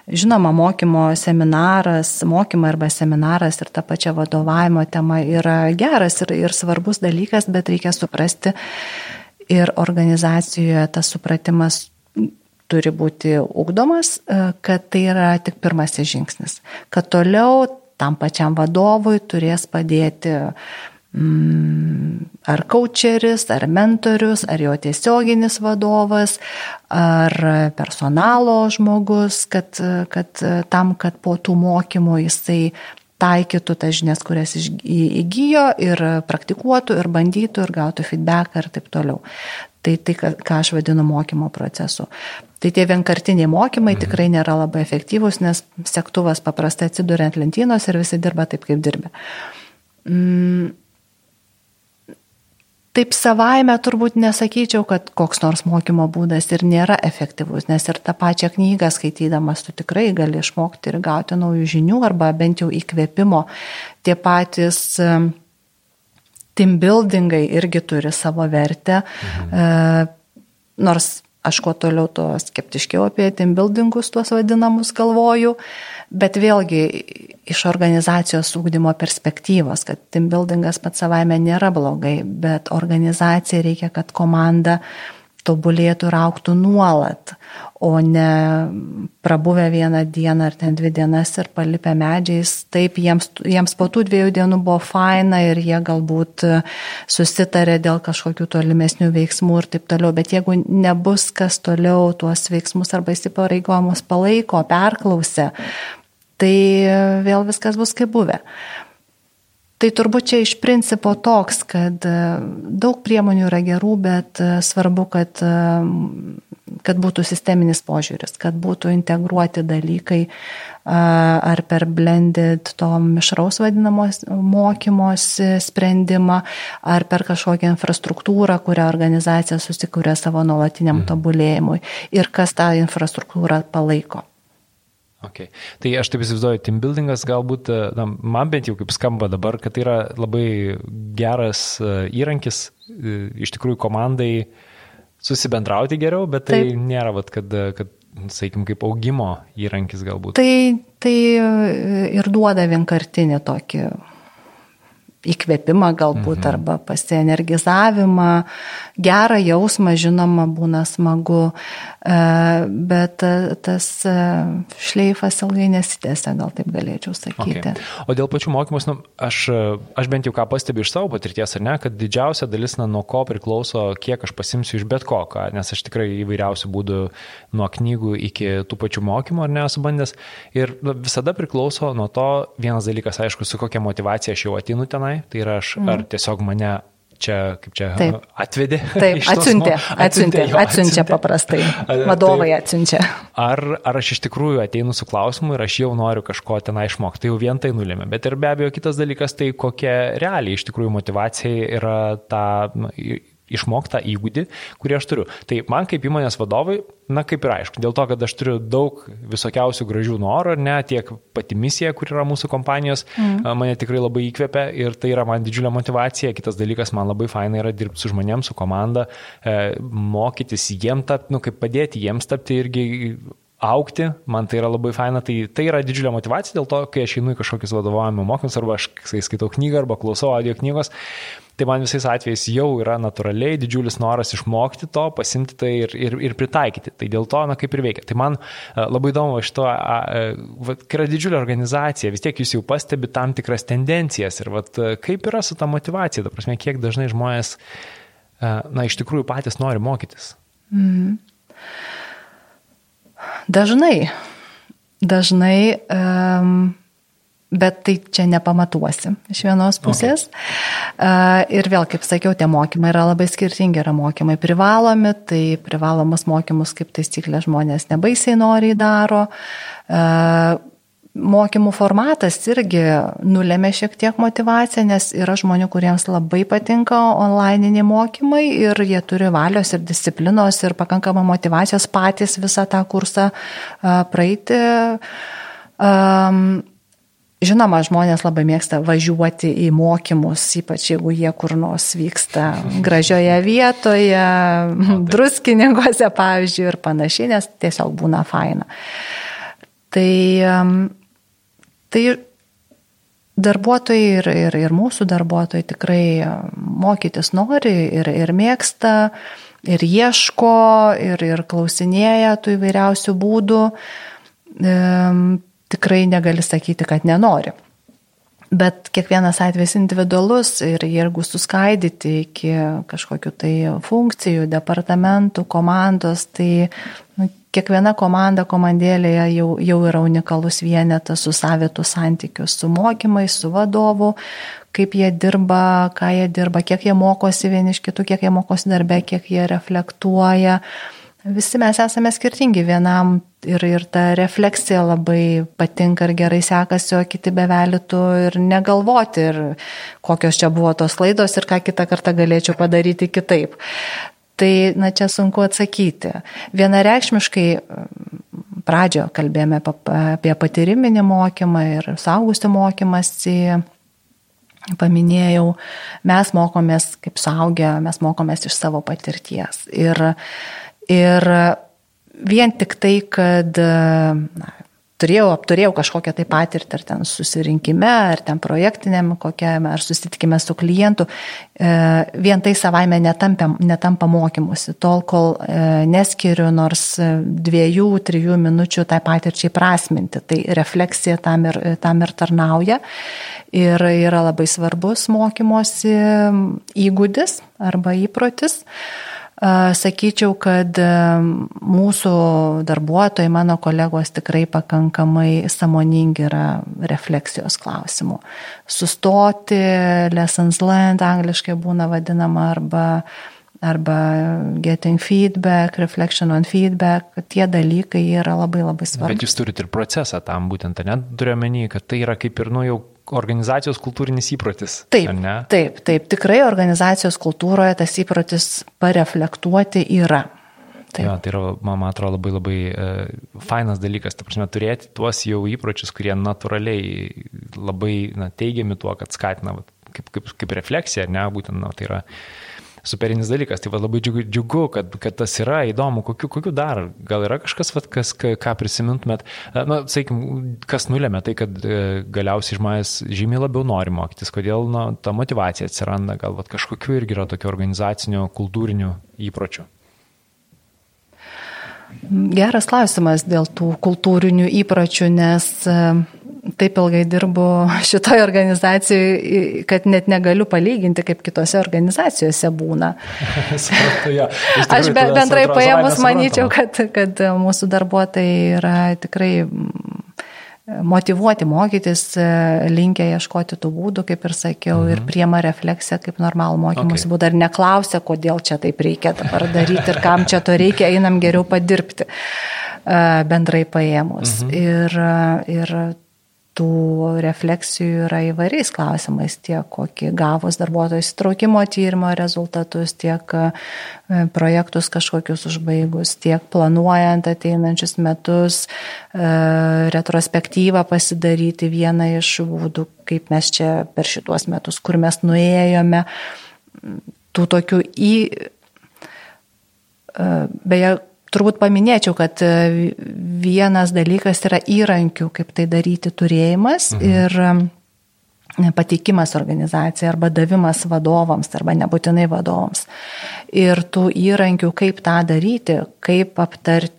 Žinoma, mokymo seminaras, mokymai arba seminaras ir ta pačia vadovavimo tema yra geras ir, ir svarbus dalykas, bet reikia suprasti ir organizacijoje tas supratimas turi būti ugdomas, kad tai yra tik pirmasis žingsnis. Kad toliau tam pačiam vadovui turės padėti Mm, ar coacheris, ar mentorius, ar jo tiesioginis vadovas, ar personalo žmogus, kad, kad tam, kad po tų mokymų jisai taikytų tas žinias, kurias įgyjo ir praktikuotų ir bandytų ir gautų feedback ir taip toliau. Tai tai, ką aš vadinu mokymo procesu. Tai tie vienkartiniai mokymai mhm. tikrai nėra labai efektyvūs, nes sektuvas paprastai atsiduria ant lentynos ir visi dirba taip, kaip dirbė. Mm, taip savaime turbūt nesakyčiau, kad koks nors mokymo būdas ir nėra efektyvus, nes ir tą pačią knygą skaitydamas tu tikrai gali išmokti ir gauti naujų žinių arba bent jau įkvėpimo. Tie patys team buildingai irgi turi savo vertę, mhm. E, nors aš kuo toliau, tuo skeptiškiau apie team buildingus tuos vadinamus galvoju, bet vėlgi iš organizacijos ūkdymo perspektyvos, kad team buildingas pats savaime nėra blogai, bet organizacijai reikia, kad komanda tobulėtų ir auktų nuolat, o ne prabuvę vieną dieną ar ten dvi dienas ir palipę medžiais. Taip, jiems, jiems po tų dviejų dienų buvo faina ir jie galbūt susitarė dėl kažkokių tolimesnių veiksmų ir taip toliau, bet jeigu nebus kas toliau tuos veiksmus arba įsipareigojimus palaiko, perklausė, tai vėl viskas bus kaip buvę. Tai turbūt čia iš principo toks, kad e, daug priemonių yra gerų, bet e, svarbu, kad, e, kad būtų sisteminis požiūris, kad būtų integruoti dalykai ar per blended to mišraus vadinamos mokymosi sprendimą, ar per kažkokią infrastruktūrą, kurią organizacija susikūrė savo nuolatiniam mhm. tobulėjimui ir kas tą infrastruktūrą palaiko. Okay. Tai aš taip įsivaizduoju, team buildingas galbūt, e, na, man bent jau kaip skamba dabar, kad tai yra labai geras e, įrankis e, iš tikrųjų komandai susibendrauti geriau, bet tai taip. nėra, vat, kad, kad sakykime, kaip augimo įrankis galbūt. Tai, tai ir duoda vienkartinį tokį įkvėpimą galbūt mhm. arba pasienergizavimą, gerą jausmą, žinoma, būna smagu, e, bet tas e, šleifas ilgai nesitęsia, gal taip galėčiau sakyti. Okay. O dėl pačių mokymus, nu, aš, aš bent jau ką pastebiu iš savo patirties, ar ne, kad didžiausia dalis, na, nuo ko priklauso, kiek aš pasimsiu iš bet ko, ką, nes aš tikrai įvairiausių būdų nuo knygų iki tų pačių mokymų, ar ne, esu bandęs. Ir nu, visada priklauso nuo to, vienas dalykas, aišku, su kokia motivacija aš jau atinu tenai tenai, tai yra aš, mm. ar tiesiog mane čia, kaip čia, Taip. atvedė. Taip, atsiuntė, atsiuntė, atsiuntė paprastai. Vadovai atsiunčia. Ar, ar aš iš tikrųjų ateinu su klausimu ir aš jau noriu kažko ten išmokti, tai jau vien tai nulėmė. Bet ir be abejo kitas dalykas, tai kokia realiai iš tikrųjų motivacija yra ta nu, išmoktą įgūdį, kurį aš turiu. Tai man kaip įmonės vadovai, na kaip ir aišku, dėl to, kad aš turiu daug visokiausių gražių norų, ne, tiek pati misija, kur yra mūsų kompanijos, mm. mane tikrai labai įkvepia ir tai yra man didžiulė motivacija. Kitas dalykas, man labai faina yra dirbti su žmonėms, su komanda, e, mokytis jiem tapti, nu kaip padėti jiems tapti irgi aukti, man tai yra labai faina, tai, tai yra didžiulė motivacija, dėl to, kai aš einu į kažkokius vadovavimo mokymus, arba aš skaitau knygą, arba klausau audio knygos, tai man visais atvejais jau yra natūraliai didžiulis noras išmokti to, pasimti tai ir, ir, ir pritaikyti. Tai dėl to, na, kaip ir veikia. Tai man labai įdomu iš to, kai yra didžiulė organizacija, vis tiek jūs jau pastebi tam tikras tendencijas ir vat, kaip yra su ta motivacija, ta prasme, kiek dažnai žmonės, na, iš tikrųjų patys nori mokytis. Mm. Dažnai, dažnai, um, bet tai čia nepamatuosi iš vienos pusės. Okay. Ir vėl, kaip sakiau, tie mokymai yra labai skirtingi, yra mokymai privalomi, tai privalomus mokymus kaip taisyklė žmonės nebaisiai noriai daro. Mokymų formatas irgi nulėmė šiek tiek motivaciją, nes yra žmonių, kuriems labai patinka onlininiai mokymai ir jie turi valios ir disciplinos ir pakankamai motivacijos patys visą tą kursą praeiti. Žinoma, žmonės labai mėgsta važiuoti į mokymus, ypač jeigu jie kur nors vyksta gražioje vietoje, druskininkose, pavyzdžiui, ir panašiai, nes tiesiog būna faina. Tai Tai darbuotojai ir, ir, ir mūsų darbuotojai tikrai mokytis nori ir, ir mėgsta, ir ieško, ir, ir klausinėja tų įvairiausių būdų. Tikrai negali sakyti, kad nenori. Bet kiekvienas atvejs individualus ir jeigu suskaidyti iki kažkokių tai funkcijų, departamentų, komandos, tai nu, kiekviena komanda komandėlėje jau, jau yra unikalus vienetas su savitų santykiu, su mokymais, su vadovu, kaip jie dirba, ką jie dirba, kiek jie mokosi vieni iš kitų, kiek jie mokosi darbe, kiek jie reflektuoja. Visi mes esame skirtingi vienam ir, ir ta refleksija labai patinka ir gerai sekasi, o kiti bevelytų ir negalvoti, ir kokios čia buvo tos klaidos ir ką kitą kartą galėčiau padaryti kitaip. Tai, na, čia sunku atsakyti. Vienareikšmiškai pradžio kalbėjome apie patyriminį mokymą ir saugusių mokymasi. Paminėjau, mes mokomės kaip suaugę, mes mokomės iš savo patirties. Ir Ir vien tik tai, kad na, turėjau, apturėjau kažkokią tai patirtį, ar ten susirinkime, ar ten projektiniam kokiam, ar susitikime su klientu, e, vien tai savaime netampa, netampa mokymusi, tol kol e, neskiriu nors dviejų, trijų minučių tai patirčiai prasminti. Tai refleksija tam ir, tam ir tarnauja. Ir yra labai svarbus mokymosi įgūdis arba įprotis. Sakyčiau, kad mūsų darbuotojai, mano kolegos tikrai pakankamai samoningi yra refleksijos klausimų. Sustoti, lessons learned angliškai būna vadinama arba arba getting feedback, reflection on feedback, tie dalykai yra labai labai svarbus. Bet jūs turite ir procesą tam būtent, net turiu menį, kad tai yra kaip ir, nu, jau organizacijos kultūrinis įprotis. Taip, taip, taip, tikrai organizacijos kultūroje tas įprotis pareflektuoti yra. Taip. Jo, tai yra, man atrodo, labai labai e, fainas dalykas, ta prasme, turėti tuos jau įpročius, kurie natūraliai labai na, teigiami tuo, kad skatina kaip, kaip, kaip refleksija, ne, būtent, na, tai yra superinis dalykas. Tai va, labai džiugu, džiugu kad, kad tas yra įdomu. Kokiu, kokiu dar? Gal yra kažkas, va, kas, ką prisimintumėt? Na, sakykim, kas nulėmė tai, kad e, galiausiai žmonės žymiai labiau nori mokytis, kodėl na, ta motivacija atsiranda, gal va, kažkokiu irgi yra tokio organizacinio, kultūrinio įpročio. Geras klausimas dėl tų kultūrinių įpročių, nes taip ilgai dirbu šitoje organizacijoje, kad net negaliu palyginti, kaip kitose organizacijose būna. Supratau, ja. Aš be, bendrai paėmus manyčiau, kad, kad mūsų darbuotojai yra tikrai motivuoti mokytis, linkę ieškoti tų būdų, kaip ir sakiau, mhm. ir priema refleksiją kaip normalų mokymus okay. būdą ir neklausia, kodėl čia taip reikia dabar daryti ir kam čia to reikia, einam geriau padirbti bendrai paėmus. Mhm. Ir, ir tų refleksijų yra įvairiais klausimais, tiek kokį gavus darbuotojų įsitraukimo tyrimo rezultatus, tiek e, projektus kažkokius užbaigus, tiek planuojant ateinančius metus, e, retrospektyvą pasidaryti vieną iš būdų, kaip mes čia per šituos metus, kur mes nuėjome, tų tokių į, e, beje, turbūt paminėčiau, kad e, vienas dalykas yra įrankių, kaip tai daryti turėjimas mhm. ir pateikimas organizacijai arba davimas vadovams arba nebūtinai vadovams. Ir tų įrankių, kaip tą daryti, kaip aptarti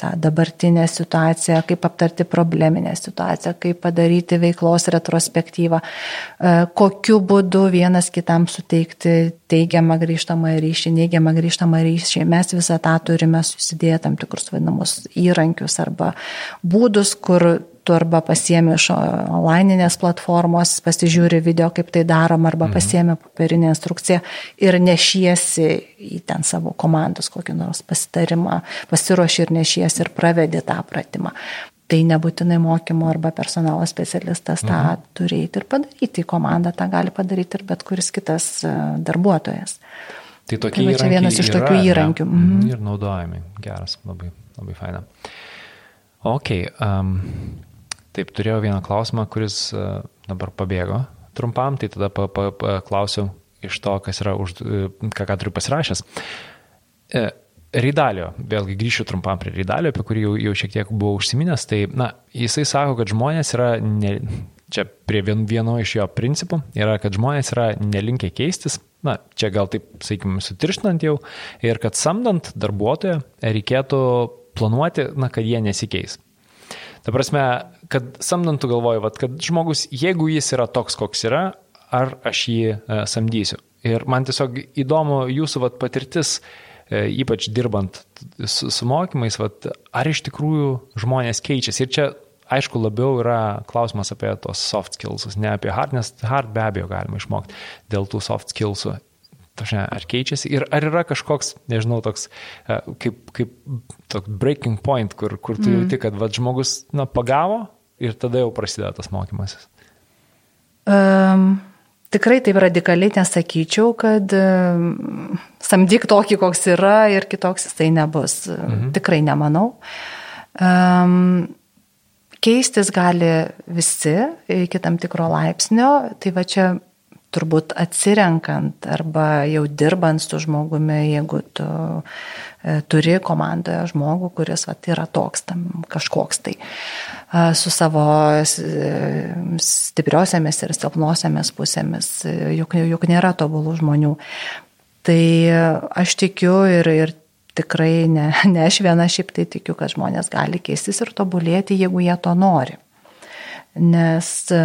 tą dabartinę situaciją, kaip aptarti probleminę situaciją, kaip padaryti veiklos retrospektyvą, e, kokiu būdu vienas kitam suteikti teigiamą grįžtamą ryšį, neigiamą grįžtamą ryšį. Mes visą tą turime susidėję tam tikrus vadinamus įrankius arba būdus, kur tu arba pasiemi iš onlininės platformos, pasižiūri video, kaip tai darom, arba mhm. pasiemi papirinę instrukciją ir nešiesi į ten savo komandos kokį nors pasitarimą, pasiruoši ir nešiesi ir pravedi tą pratimą. tai nebūtinai mokymo arba personalo specialistas tą mhm. turi ir padaryti, komanda tą gali padaryti ir bet kuris kitas e, darbuotojas. Tai tokie tai čia vienas iš tokių yra, įrankių. Ne? Mhm. Ir naudojami. Geras, labai, labai faina. Ok. Um, taip, turėjau vieną klausimą, kuris uh, dabar pabėgo trumpam, tai tada paklausiu pa, pa, iš to, kas yra, už, uh, ką, ką turiu pasirašęs. Uh, Rydalio, vėlgi grįšiu trumpam prie Rydalio, apie kurį jau, jau šiek tiek buvau užsiminęs, tai na, jisai sako, kad žmonės yra, ne, čia prie vien, vieno iš jo principų, yra, kad žmonės yra nelinkę keistis, na, čia gal taip, sakykime, sutirštinant jau, ir kad samdant darbuotoją reikėtų planuoti, na, kad jie nesikeis. Ta prasme, kad samdant tu galvoji, vat, kad žmogus, jeigu jis yra toks, koks yra, ar aš jį e, samdysiu. Ir man tiesiog įdomu jūsų vat, patirtis, e, ypač dirbant su, su mokymais, vat, ar iš tikrųjų žmonės keičiasi. Ir čia aišku, labiau yra klausimas apie tos soft skillsus, ne apie hard, nes hard be abejo galima išmokti dėl tų soft skillsų. Tašne, ar keičiasi ir ar yra kažkoks, nežinau, toks e, kaip, kaip toks breaking point, kur, kur tu mm. jauti, kad va, žmogus na, pagavo ir tada jau prasideda tas mokymasis? Um, tikrai taip radikaliai nesakyčiau, kad um, samdyk tokį, koks yra ir kitoks jisai nebus. -hmm. Tikrai nemanau. Um, Keistis gali visi iki tam tikro laipsnio, tai va čia turbūt atsirenkant arba jau dirbant su žmogumi, jeigu tu e, turi komandoje žmogų, kuris vat, yra toks, tam kažkoks tai, su savo stipriosiamis ir silpnosiamis pusėmis, juk, juk nėra tobulų žmonių. Tai aš tikiu ir, ir tikrai ne, ne aš viena šiaip tai tikiu, kad žmonės gali keistis ir tobulėti, jeigu jie to nori. Nes e,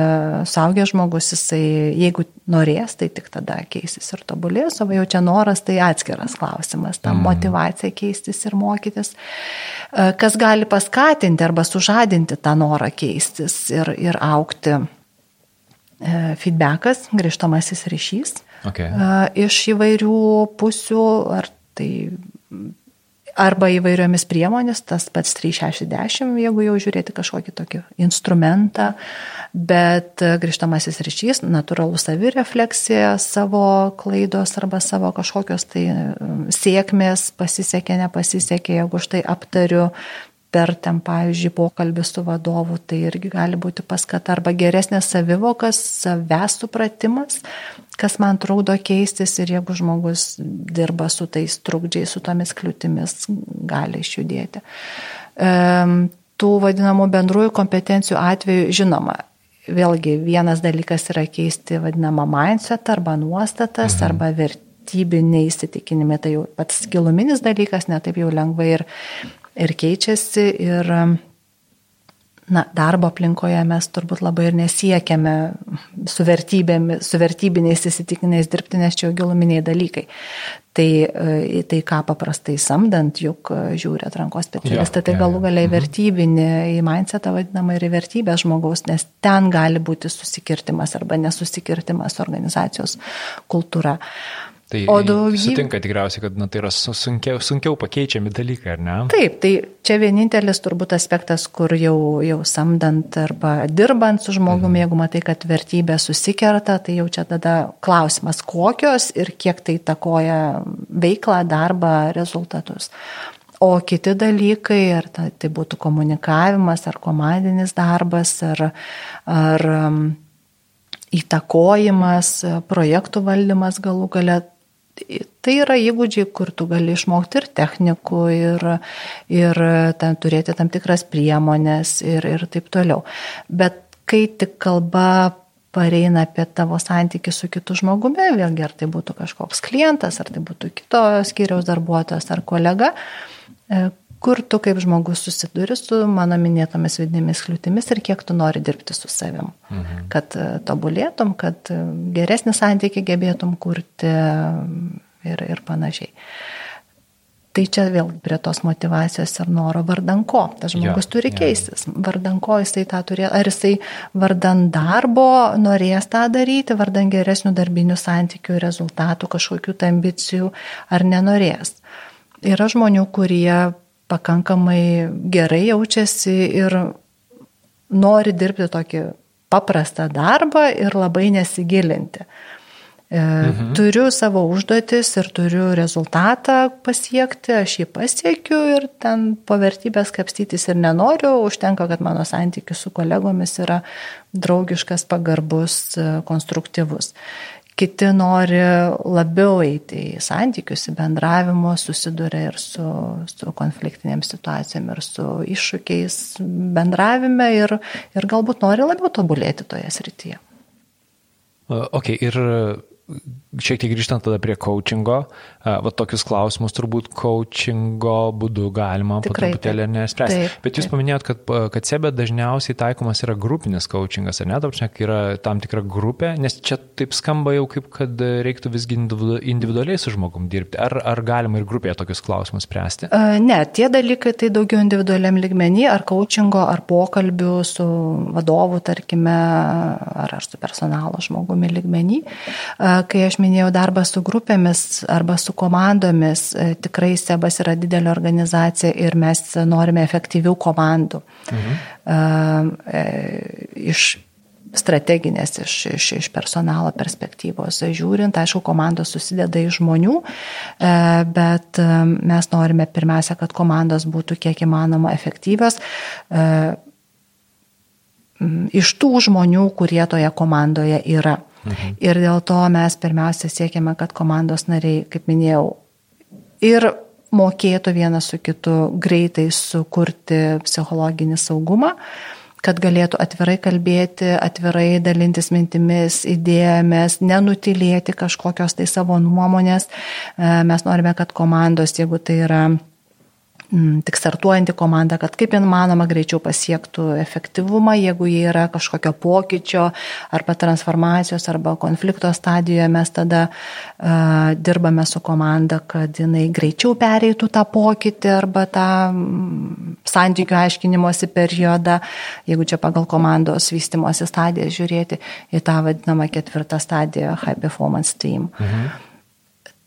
saugęs žmogus, jisai, jeigu norės, tai tik tada keisis ir tobulės, o jau čia noras, tai atskiras klausimas, ta mm. motivacija keistis ir mokytis. E, kas gali paskatinti arba sužadinti tą norą keistis ir, ir aukti? E, feedbackas, grįžtamasis ryšys okay. iš įvairių pusių, ar tai arba įvairiomis priemonės, tas pats 360, jeigu jau žiūrėti kažkokį tokį instrumentą, bet grįžtamasis ryšys, natūralų savirefleksija, savo klaidos arba savo kažkokios tai sėkmės, pasisekė, nepasisekė, jeigu aš tai aptariu, per ten, pavyzdžiui, pokalbį su vadovu, tai irgi gali būti paskata arba geresnės savivokas, savęs supratimas, kas man trukdo keistis ir jeigu žmogus dirba su tais trukdžiais, su tomis kliūtimis, gali išjudėti. Tų vadinamų bendrųjų kompetencijų atveju, žinoma, vėlgi vienas dalykas yra keisti vadinamą mindset arba nuostatas mhm. arba vertybiniai įsitikinimai, tai jau pats giluminis dalykas, netaip jau lengvai ir ir keičiasi ir na, darbo aplinkoje mes turbūt labai ir nesiekiame su, su vertybiniais įsitikinais dirbti, nes čia jau giluminiai dalykai. Tai, e, tai ką paprastai samdant, juk žiūri atrankos specialistą, tai galų galiai mhm. vertybinį, į mindsetą vadinamą ir į vertybę žmogaus, nes ten gali būti susikirtimas arba nesusikirtimas organizacijos kultūra. Uh, Tai o daugybė... sutinka tikriausiai, kad na, tai yra sunkiau, sunkiau pakeičiami dalykai, ar ne? Taip, tai čia vienintelis turbūt aspektas, kur jau, jau samdant arba dirbant su žmogumi, mhm. jeigu matai, kad vertybė susikerta, tai jau čia tada klausimas, kokios ir kiek tai takoja veiklą, darbą, rezultatus. O kiti dalykai, ar tai, tai būtų komunikavimas, ar komandinis darbas, ar, ar įtakojimas, projektų valdymas galų galę, Tai yra įgūdžiai, kur tu gali išmokti ir technikų, ir, ir ten, turėti tam tikras priemonės ir, ir taip toliau. Bet kai tik kalba pareina apie tavo santykių su kitu žmogumi, vėlgi ar tai būtų kažkoks klientas, ar tai būtų kito skyriaus darbuotojas ar kolega, kur tu kaip žmogus susiduri su mano minėtomis vidinėmis kliūtimis ir kiek tu nori dirbti su savim. Mhm. Kad e, tobulėtum, kad e, geresnį santykį gebėtum kurti ir, ir panašiai. Tai čia vėl prie tos motivacijos ir noro vardanko. Tas žmogus ja, turi ja. keistis. Vardanko jisai tą turėjo. Ar jisai vardan darbo norės tą daryti, vardan geresnių darbinių santykių, rezultatų, kažkokių tai ambicijų, ar nenorės. Yra žmonių, kurie pakankamai gerai jaučiasi ir nori dirbti tokį paprastą darbą ir labai nesigilinti. E, mhm. Turiu savo užduotis ir turiu rezultatą pasiekti, aš jį pasiekiu ir ten po vertybės kapstytis ir nenoriu, užtenka, kad mano santykis su kolegomis yra draugiškas, pagarbus, e, konstruktyvus. Kiti nori labiau eiti į santykius, į bendravimo, susiduria ir su, su konfliktinėm situacijom, ir su iššūkiais bendravime ir, ir galbūt nori labiau tobulėti toje srityje. Ok, ir šiek tiek grįžtant tada prie coachingo, va tokius klausimus turbūt coachingo būdu galima Tikrai, po truputėlį nespręsti. Taip, Bet jūs taip. paminėjot, kad, kad sebe dažniausiai taikomas yra grupinis coachingas, ar ne, tarpšne, kai yra tam tikra grupė, nes čia taip skamba jau kaip, kad reiktų visgi individualiai su žmogum dirbti. Ar, ar galima ir grupėje tokius klausimus spręsti? Ne, tie dalykai tai daugiau individualiam ligmenį, ar coachingo, ar pokalbių su vadovu, tarkime, ar, ar su personalo žmogumi ligmenį kai aš minėjau darbą su grupėmis arba su komandomis, e, tikrai Sebas yra didelė organizacija ir mes norime efektyvių komandų. Mhm. Iš strateginės iš, iš, iš personalo perspektyvos žiūrint. Aišku, komandos susideda iš žmonių, bet mes norime pirmiausia, kad komandos būtų kiek įmanoma efektyvios iš tų žmonių, kurie toje komandoje yra. Mhm. Ir dėl to mes pirmiausia siekiame, kad komandos nariai, kaip minėjau, ir mokėtų vienas su kitu greitai sukurti psichologinį saugumą, kad galėtų atvirai kalbėti, atvirai dalintis mintimis, idėjomis, nenutilėti kažkokios tai savo nuomonės. E, mes norime, kad komandos, jeigu tai yra tik startuojanti komanda, kad kaip įmanoma greičiau pasiektų efektyvumą, jeigu jie yra kažkokio pokyčio arba transformacijos arba konflikto stadijoje, mes tada uh, dirbame su komanda, kad jinai greičiau pereitų tą pokytį arba tą um, santykių aiškinimosi periodą, jeigu čia pagal komandos vystimosi stadiją žiūrėti į tą vadinamą ketvirtą stadiją High Performance Team. Mhm.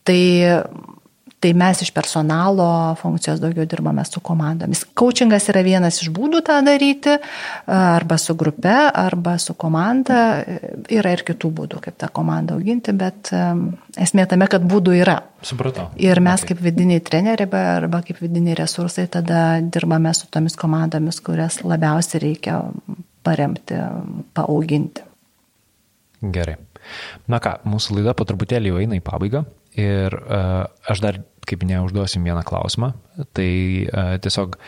Tai Tai mes iš personalo funkcijos daugiau dirbame su komandomis. Coachingas yra vienas iš būdų tą daryti, arba su grupe, arba su komanda. Yra ir kitų būdų, kaip tą komandą auginti, bet esmė tame, kad būdų yra. Supratau. Ir mes okay. kaip vidiniai treneriai arba kaip vidiniai resursai tada dirbame su tomis komandomis, kurias labiausiai reikia paremti, paauginti. Gerai. Na ką, mūsų laida po truputėlį jau eina į pabaigą. Ir uh, aš dar, kaip minėjau, užduosim vieną klausimą. Tai uh, tiesiog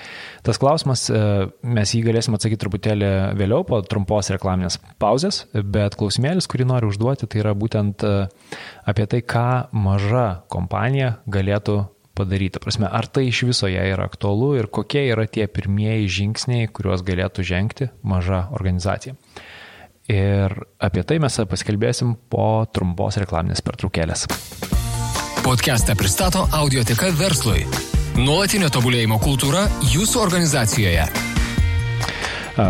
tas klausimas, uh, mes jį galėsim atsakyti truputėlį vėliau po trumpos reklaminės pauzės, bet klausimėlis, kurį noriu užduoti, tai yra būtent apie tai, ką maža kompanija galėtų padaryti. Prasme, ar tai iš viso jai yra aktualu ir kokie yra tie pirmieji žingsniai, kuriuos galėtų žengti maža organizacija. Ir apie tai mes pasikalbėsim po trumpos reklaminės pertraukėlės. Podcastą pristato Audioteka verslui. Nuolatinio tobulėjimo kultūra jūsų organizacijoje.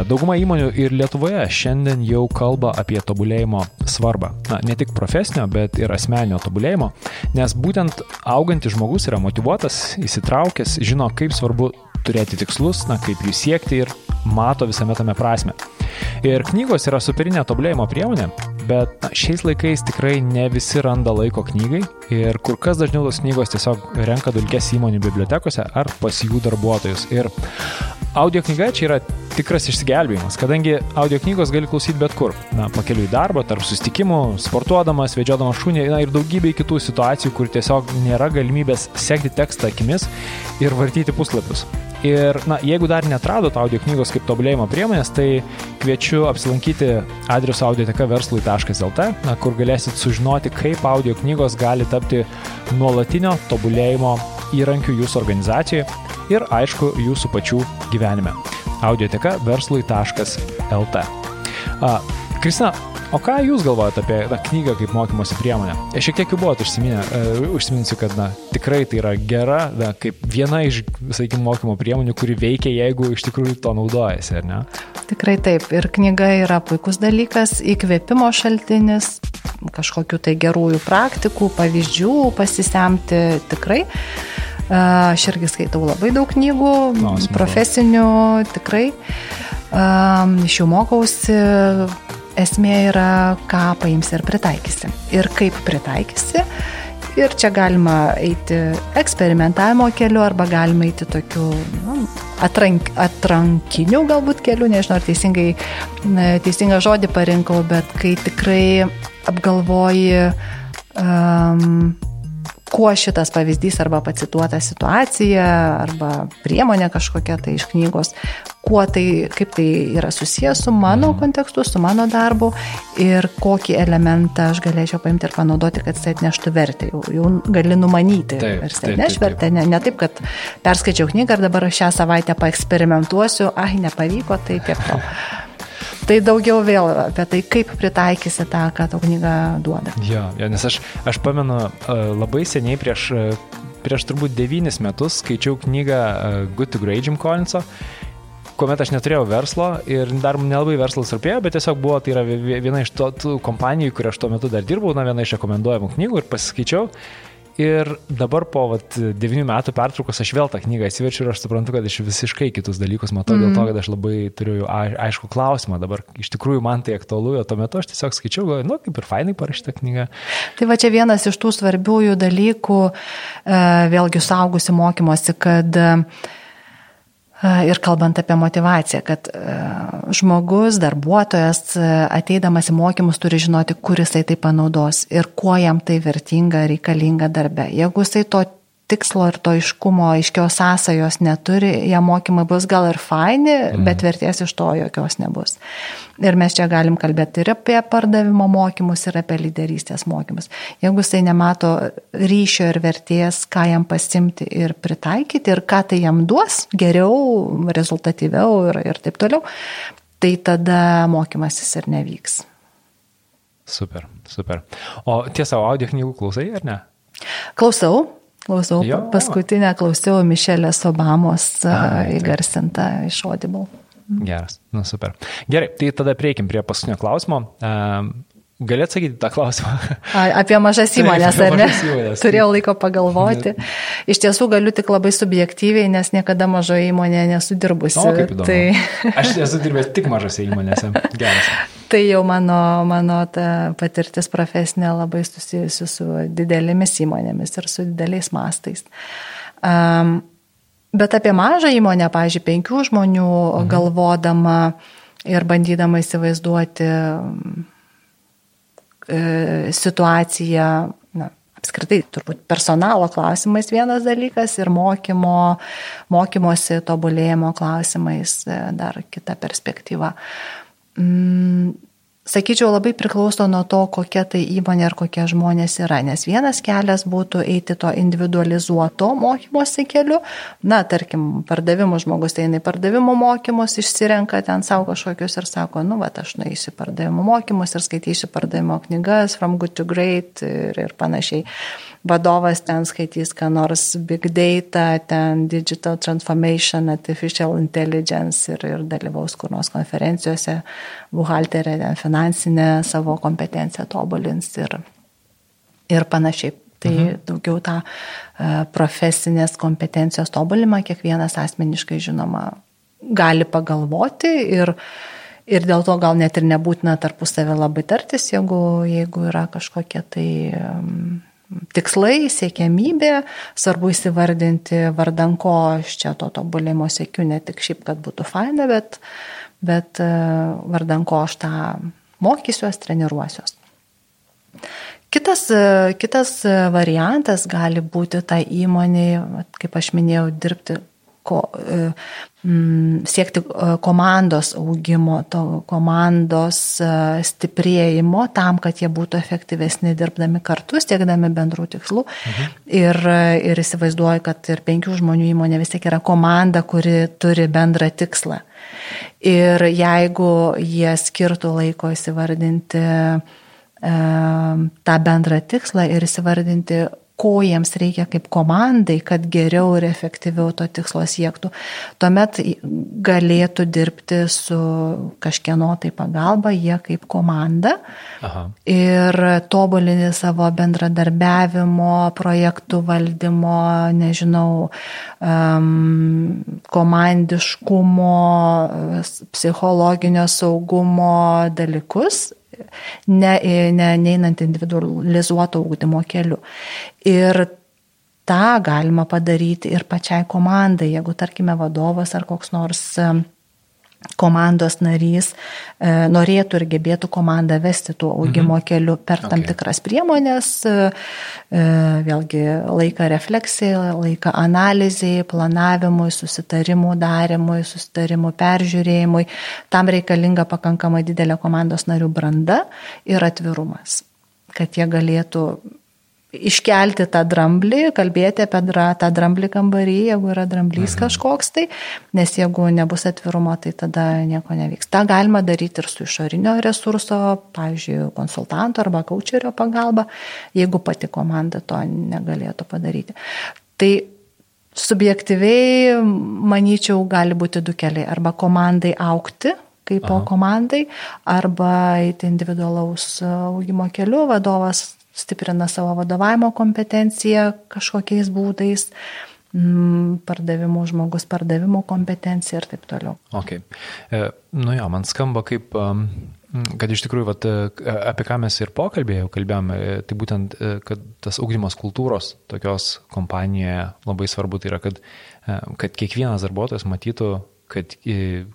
Dauguma įmonių ir Lietuvoje šiandien jau kalba apie tobulėjimo svarbą. Na, ne tik profesinio, bet ir asmeninio tobulėjimo, nes būtent augantis žmogus yra motivuotas, įsitraukęs, žino, kaip svarbu turėti tikslus, na, kaip jų siekti ir mato visame tame prasme. Ir knygos yra superinė tobulėjimo priemonė, bet na, šiais laikais tikrai ne visi randa laiko knygai ir kur kas dažniau tos knygos tiesiog renka dulkes įmonių bibliotekose ar pas jų darbuotojus. Ir audio knyga čia yra tikras išsigelbėjimas, kadangi audio knygos gali klausyti bet kur. Na, pakeliu į darbą, tarp sustikimų, sportuodamas, vedžiodamas šunį, na ir daugybė kitų situacijų, kur tiesiog nėra galimybės sekti tekstą akimis ir vartyti puslapius. Ir, na, jeigu dar netradot audio knygos kaip tobulėjimo priemonės, tai kviečiu apsilankyti adresu audioteka.verslui.lt, kur galėsit sužinoti, kaip audio knygos gali tapti nuolatinio tobulėjimo įrankiu jūsų organizacijoje ir, aišku, jūsų pačių gyvenime. audioteka.verslui.lt. Kristina, O ką Jūs galvojate apie na, knygą kaip mokymosi priemonę? Aš šiek tiek jau buvot užsiminę, uh, užsiminsiu, kad na, tikrai tai yra gera, na, kaip viena iš, sakykime, mokymo priemonių, kuri veikia, jeigu iš tikrųjų to naudojasi, ar ne? Tikrai taip. Ir knyga yra puikus dalykas, įkvėpimo šaltinis, kažkokių tai gerųjų praktikų, pavyzdžių pasisemti tikrai. Aš irgi skaitau labai daug knygų, no, profesinių tikrai. Iš jų mokausi, esmė yra, ką paimsi ir pritaikysi. Ir kaip pritaikysi. Ir čia galima eiti eksperimentavimo keliu arba galima eiti tokiu nu, atrank, atrankiniu galbūt keliu, nežinau ar teisingai, teisingą žodį parinkau, bet kai tikrai apgalvoji um, kuo šitas pavyzdys arba pacituota situacija arba priemonė kažkokia tai iš knygos, kuo tai, kaip tai yra susijęs su mano mhm. kontekstu, su mano darbu ir kokį elementą aš galėčiau paimti ir panaudoti, kad jis atneštų vertę. Jau, jau gali numanyti, ar jis atneš vertę, ne, ne taip, kad perskaičiau knygą ir dabar šią savaitę paeksperimentuosiu, ai, nepavyko, tai tiek to. Tai daugiau vėl apie tai, kaip pritaikysi tą, ką tau knyga duoda. Jo, jo nes aš, aš pamenu labai seniai prieš, prieš turbūt devynis metus skaičiau knygą Good to Great Jim Collinso kuomet aš neturėjau verslo ir dar nelabai verslas rūpėjo, bet tiesiog buvo, tai yra viena iš to, tų kompanijų, kur aš tuo metu dar dirbau, na viena iš rekomenduojamų knygų ir pasiskaičiau. Ir dabar po vat, 9 metų pertraukos aš vėl tą knygą atsiverčiu ir aš suprantu, kad aš visiškai kitus dalykus matau, mm. dėl to, mhm. kad aš labai turiu aišku klausimą dabar. Iš tikrųjų man tai aktualu, o tuo metu aš tiesiog skaičiau, galvoju, nu, kaip ir fainai parašyta knyga. Tai va čia vienas iš tų svarbiųjų dalykų, e, vėlgi saugusi mokymosi, kad uh, Ir kalbant apie motivaciją, kad žmogus, darbuotojas, ateidamas į mokymus turi žinoti, kur jisai tai panaudos ir kuo jam tai vertinga, reikalinga darbe. Jeigu jisai to tikslo ir to iškumo, aiškios sąsajos neturi, jie mokymai bus gal ir faini, mm. bet vertės iš to jokios nebus. Ir mes čia galim kalbėti ir apie pardavimo mokymus, ir apie lyderystės mokymus. Jeigu jisai nemato ryšio ir vertės, ką jam pasimti ir pritaikyti, ir ką tai jam duos geriau, rezultatyviau ir, ir taip toliau, tai tada mokymasis ir nevyks. Super, super. O tiesa, audio knygų klausai ar ne? Klausau, Klausau, jo. paskutinę klausiau Mišelės Obamos A, įgarsintą iš Audible. Geras, nu super. Gerai, tai tada prieikim prie paskutinio klausimo. Gali atsakyti tą klausimą? Apie mažas įmonės, ar ne? Įmonės. Turėjau laiko pagalvoti. Iš tiesų galiu tik labai subjektyviai, nes niekada mažoje įmonėje nesu dirbusi. O, kaip įdomu. Tai... Aš esu dirbęs tik mažose įmonėse. Geras. Tai jau mano, mano ta patirtis profesinė labai susijusi su didelėmis įmonėmis ir su dideliais mastais. Um, bet apie mažą įmonę, pavyzdžiui, penkių žmonių mhm. galvodama ir bandydama įsivaizduoti situacija, na, apskritai turbūt personalo klausimais vienas dalykas ir mokymo, mokymosi tobulėjimo klausimais e, dar kita perspektyva. Sakyčiau, labai priklauso nuo to, kokia tai įmonė ar kokie žmonės yra. Nes vienas kelias būtų eiti to individualizuoto mokymosi keliu. Na, tarkim, pardavimų žmogus eina į pardavimų mokymus, išsirenka ten savo kažkokius ir sako, nu, va, aš nueisiu pardavimų mokymus ir skaitysiu pardavimo knygas, from good to great ir, ir panašiai vadovas ten skaitys, ką nors big data, ten digital transformation, artificial intelligence ir, ir dalyvaus kur nors konferencijose, buhalterė, ten finansinę savo kompetenciją tobulins ir, ir panašiai. Tai mhm. daugiau tą uh, profesinės kompetencijos tobulimą kiekvienas asmeniškai žinoma gali pagalvoti ir, ir dėl to gal net ir nebūtina tarpusavę labai tartis, jeigu, jeigu yra kažkokie tai tikslai, siekiamybė, svarbu įsivardinti vardan ko aš čia to tobulėjimo siekiu, ne tik šiaip, kad būtų faina, bet, bet e, vardan ko aš tą mokysiuos, treniruosiuos. Kitas, e, kitas variantas gali būti tai įmonė, kaip aš minėjau, dirbti ko, e, m, siekti e, komandos augimo, to komandos e, stiprėjimo tam, kad jie būtų efektyvesni dirbdami kartu, siekdami bendrų tikslų. Mhm. Ir, ir įsivaizduoju, kad ir penkių žmonių įmonė vis tiek yra komanda, kuri turi bendrą tikslą. Ir jeigu jie skirtų laiko įsivardinti tą bendrą tikslą ir įsivardinti, ko jiems reikia kaip komandai, kad geriau ir efektyviau to tikslo siektų, tuomet galėtų dirbti su kažkieno tai pagalba, jie kaip komanda Aha. ir tobulinti savo bendradarbiavimo, projektų valdymo, nežinau, um, komandiškumo, psichologinio saugumo dalykus ne, ne, neinant individualizuoto ūkdymo keliu. Ir tą galima padaryti ir pačiai komandai, jeigu, tarkime, vadovas ar koks nors komandos narys e, norėtų ir gebėtų komandą vesti tuo augimo mhm. keliu per tam okay. tikras priemonės, e, e, vėlgi laiką refleksijai, laiką analizai, planavimui, susitarimų darimui, susitarimų peržiūrėjimui. Tam reikalinga pakankamai didelė komandos narių branda ir atvirumas kad jie galėtų iškelti tą dramblį, kalbėti apie tą dramblį kambarį, jeigu yra dramblys mhm. kažkoks tai, nes jeigu nebus atvirumo, tai tada nieko nevyks. Ta galima daryti ir su išorinio resurso, pavyzdžiui, konsultanto arba kaučerio pagalba, jeigu pati komanda to negalėtų padaryti. Tai subjektyviai, manyčiau, gali būti du keliai. Arba komandai aukti, kaip po komandai, arba eiti individualaus augimo keliu, vadovas stiprina savo vadovavimo kompetenciją kažkokiais būdais, mm, pardavimų žmogus, pardavimų kompetencija ir taip toliau. Okay. E, nu jo, man skamba kaip, kad iš tikrųjų, vat, e, apie ką mes ir pokalbėje jau kalbėjome, tai būtent, e, kad tas ugdymas kultūros tokios kompanijoje labai svarbu, tai yra, kad, kad kiekvienas darbuotojas matytų, kad,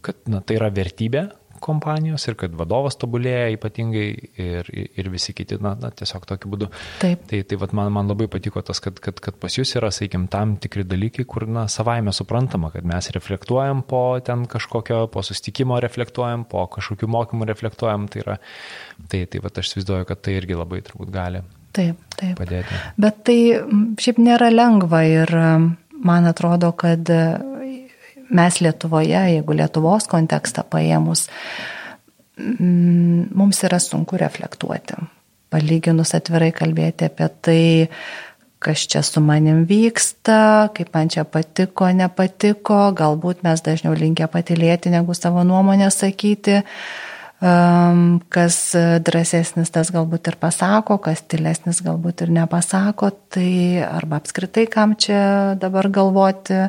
kad na, tai yra vertybė, kompanijos ir kad vadovas tobulėja ypatingai ir, ir visi kiti, na, na tiesiog tokiu būdu. Taip. Tai, tai vat, man, man labai patiko tas, kad, kad, kad pas jūs yra, sakykim, tam tikri dalykai, kur, na, savaime suprantama, kad mes reflektuojam po ten kažkokio, po sustikimo reflektuojam, po kažkokių mokymų reflektuojam, tai yra, tai, tai vat, aš įsivaizduoju, kad tai irgi labai turbūt gali. Taip, taip. Padėti. Bet tai šiaip nėra lengva ir man atrodo, kad mes Lietuvoje, jeigu Lietuvos kontekstą paėmus, mm, mums yra sunku reflektuoti. Palyginus atvirai kalbėti apie tai, kas čia su manim vyksta, kaip man čia patiko, nepatiko, galbūt mes dažniau linkę patilėti negu savo nuomonę sakyti. Um, kas drąsesnis, tas galbūt ir pasako, kas tylesnis galbūt ir nepasako, tai arba apskritai kam čia dabar galvoti,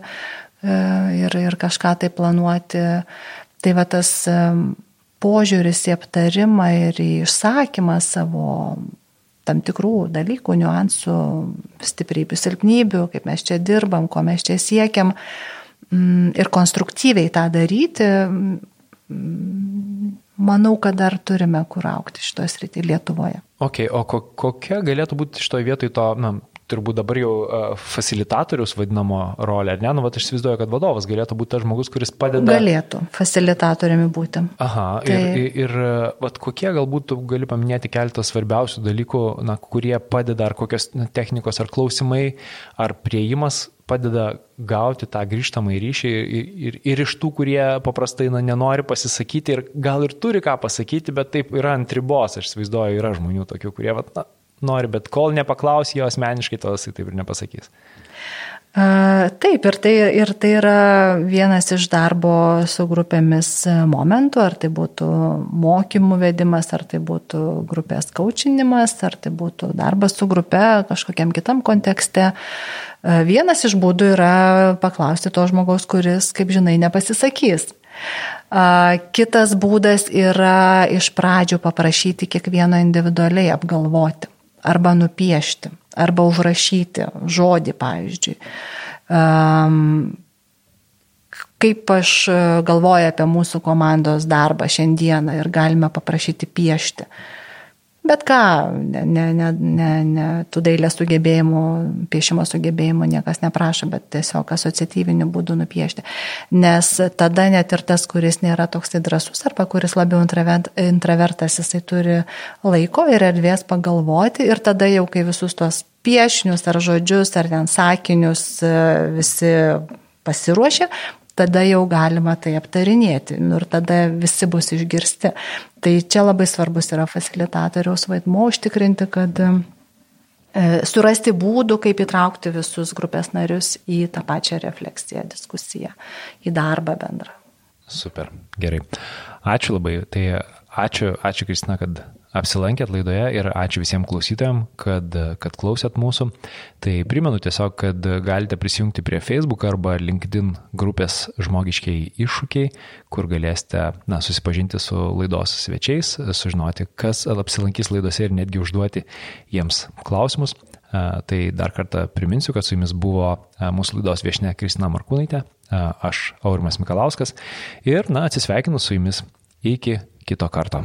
ir, ir kažką tai planuoti. Tai va tas e, požiūris į aptarimą ir į išsakymą savo tam tikrų dalykų, niuansų, stiprybių, silpnybių, kaip mes čia dirbam, ko mes čia siekiam mm, ir konstruktyviai tą daryti, mm, manau, kad dar turime kur aukti šitoje srityje Lietuvoje. Ok, o ko, kokia galėtų būti šitoje vietoje to, na, turbūt dabar jau facilitatorius vadinamo rolė, ar ne? Nu, va, aš įsivaizduoju, kad vadovas galėtų būti tas žmogus, kuris padeda. Galėtų facilitatoriumi būti. Aha, tai... ir, ir vat, kokie galbūt gali paminėti keletą svarbiausių dalykų, na, kurie padeda, ar kokios na, technikos, ar klausimai, ar prieimas padeda gauti tą grįžtamą ryšį ir, ir, ir iš tų, kurie paprastai na, nenori pasisakyti ir gal ir turi ką pasakyti, bet taip yra ant ribos, aš įsivaizduoju, yra žmonių tokių, kurie vat, na, nori, bet kol nepaklausi jo asmeniškai, to jisai taip ir nepasakys. Taip, ir tai, ir tai yra vienas iš darbo su grupėmis momentų, ar tai būtų mokymų vedimas, ar tai būtų grupės kaučinimas, ar tai būtų darbas su grupe kažkokiam kitam kontekste. Vienas iš būdų yra paklausti to žmogaus, kuris, kaip žinai, nepasisakys. Kitas būdas yra iš pradžių paprašyti kiekvieno individualiai apgalvoti arba nupiešti, arba užrašyti žodį, pavyzdžiui. Kaip aš galvoju apie mūsų komandos darbą šiandieną ir galime paprašyti piešti. Uh, Bet ką, ne, ne, ne, ne, tų dailės sugebėjimų, piešimo sugebėjimų niekas neprašo, bet tiesiog asociatyviniu būdu nupiešti. Nes tada net ir tas, kuris nėra toks drąsus arba kuris labiau intravertas, jisai turi laiko ir erdvės pagalvoti ir tada jau, kai visus tuos piešinius ar žodžius ar ten sakinius e, visi pasiruošia, tada jau galima tai aptarinėti nu, ir tada visi bus išgirsti. Tai čia labai svarbus yra facilitatoriaus vaidmo užtikrinti, kad surasti būdų, kaip įtraukti visus grupės narius į tą pačią refleksiją, diskusiją, į darbą bendrą. Super, gerai. Ačiū labai. Tai ačiū, ačiū Kristina, kad apsilankėt laidoje ir ačiū visiems klausytojams, kad, kad klausėt mūsų. Tai primenu tiesiog, kad galite prisijungti prie Facebook arba LinkedIn grupės žmogiškiai iššūkiai, kur galėsite na, susipažinti su laidos svečiais, sužinoti, kas apsilankys laidose ir netgi užduoti jiems klausimus. Tai dar kartą priminsiu, kad su jumis buvo mūsų laidos viešinė Kristina Markūnaitė, aš Aurimas Mikalauskas ir, na, atsisveikinu su jumis iki kito karto.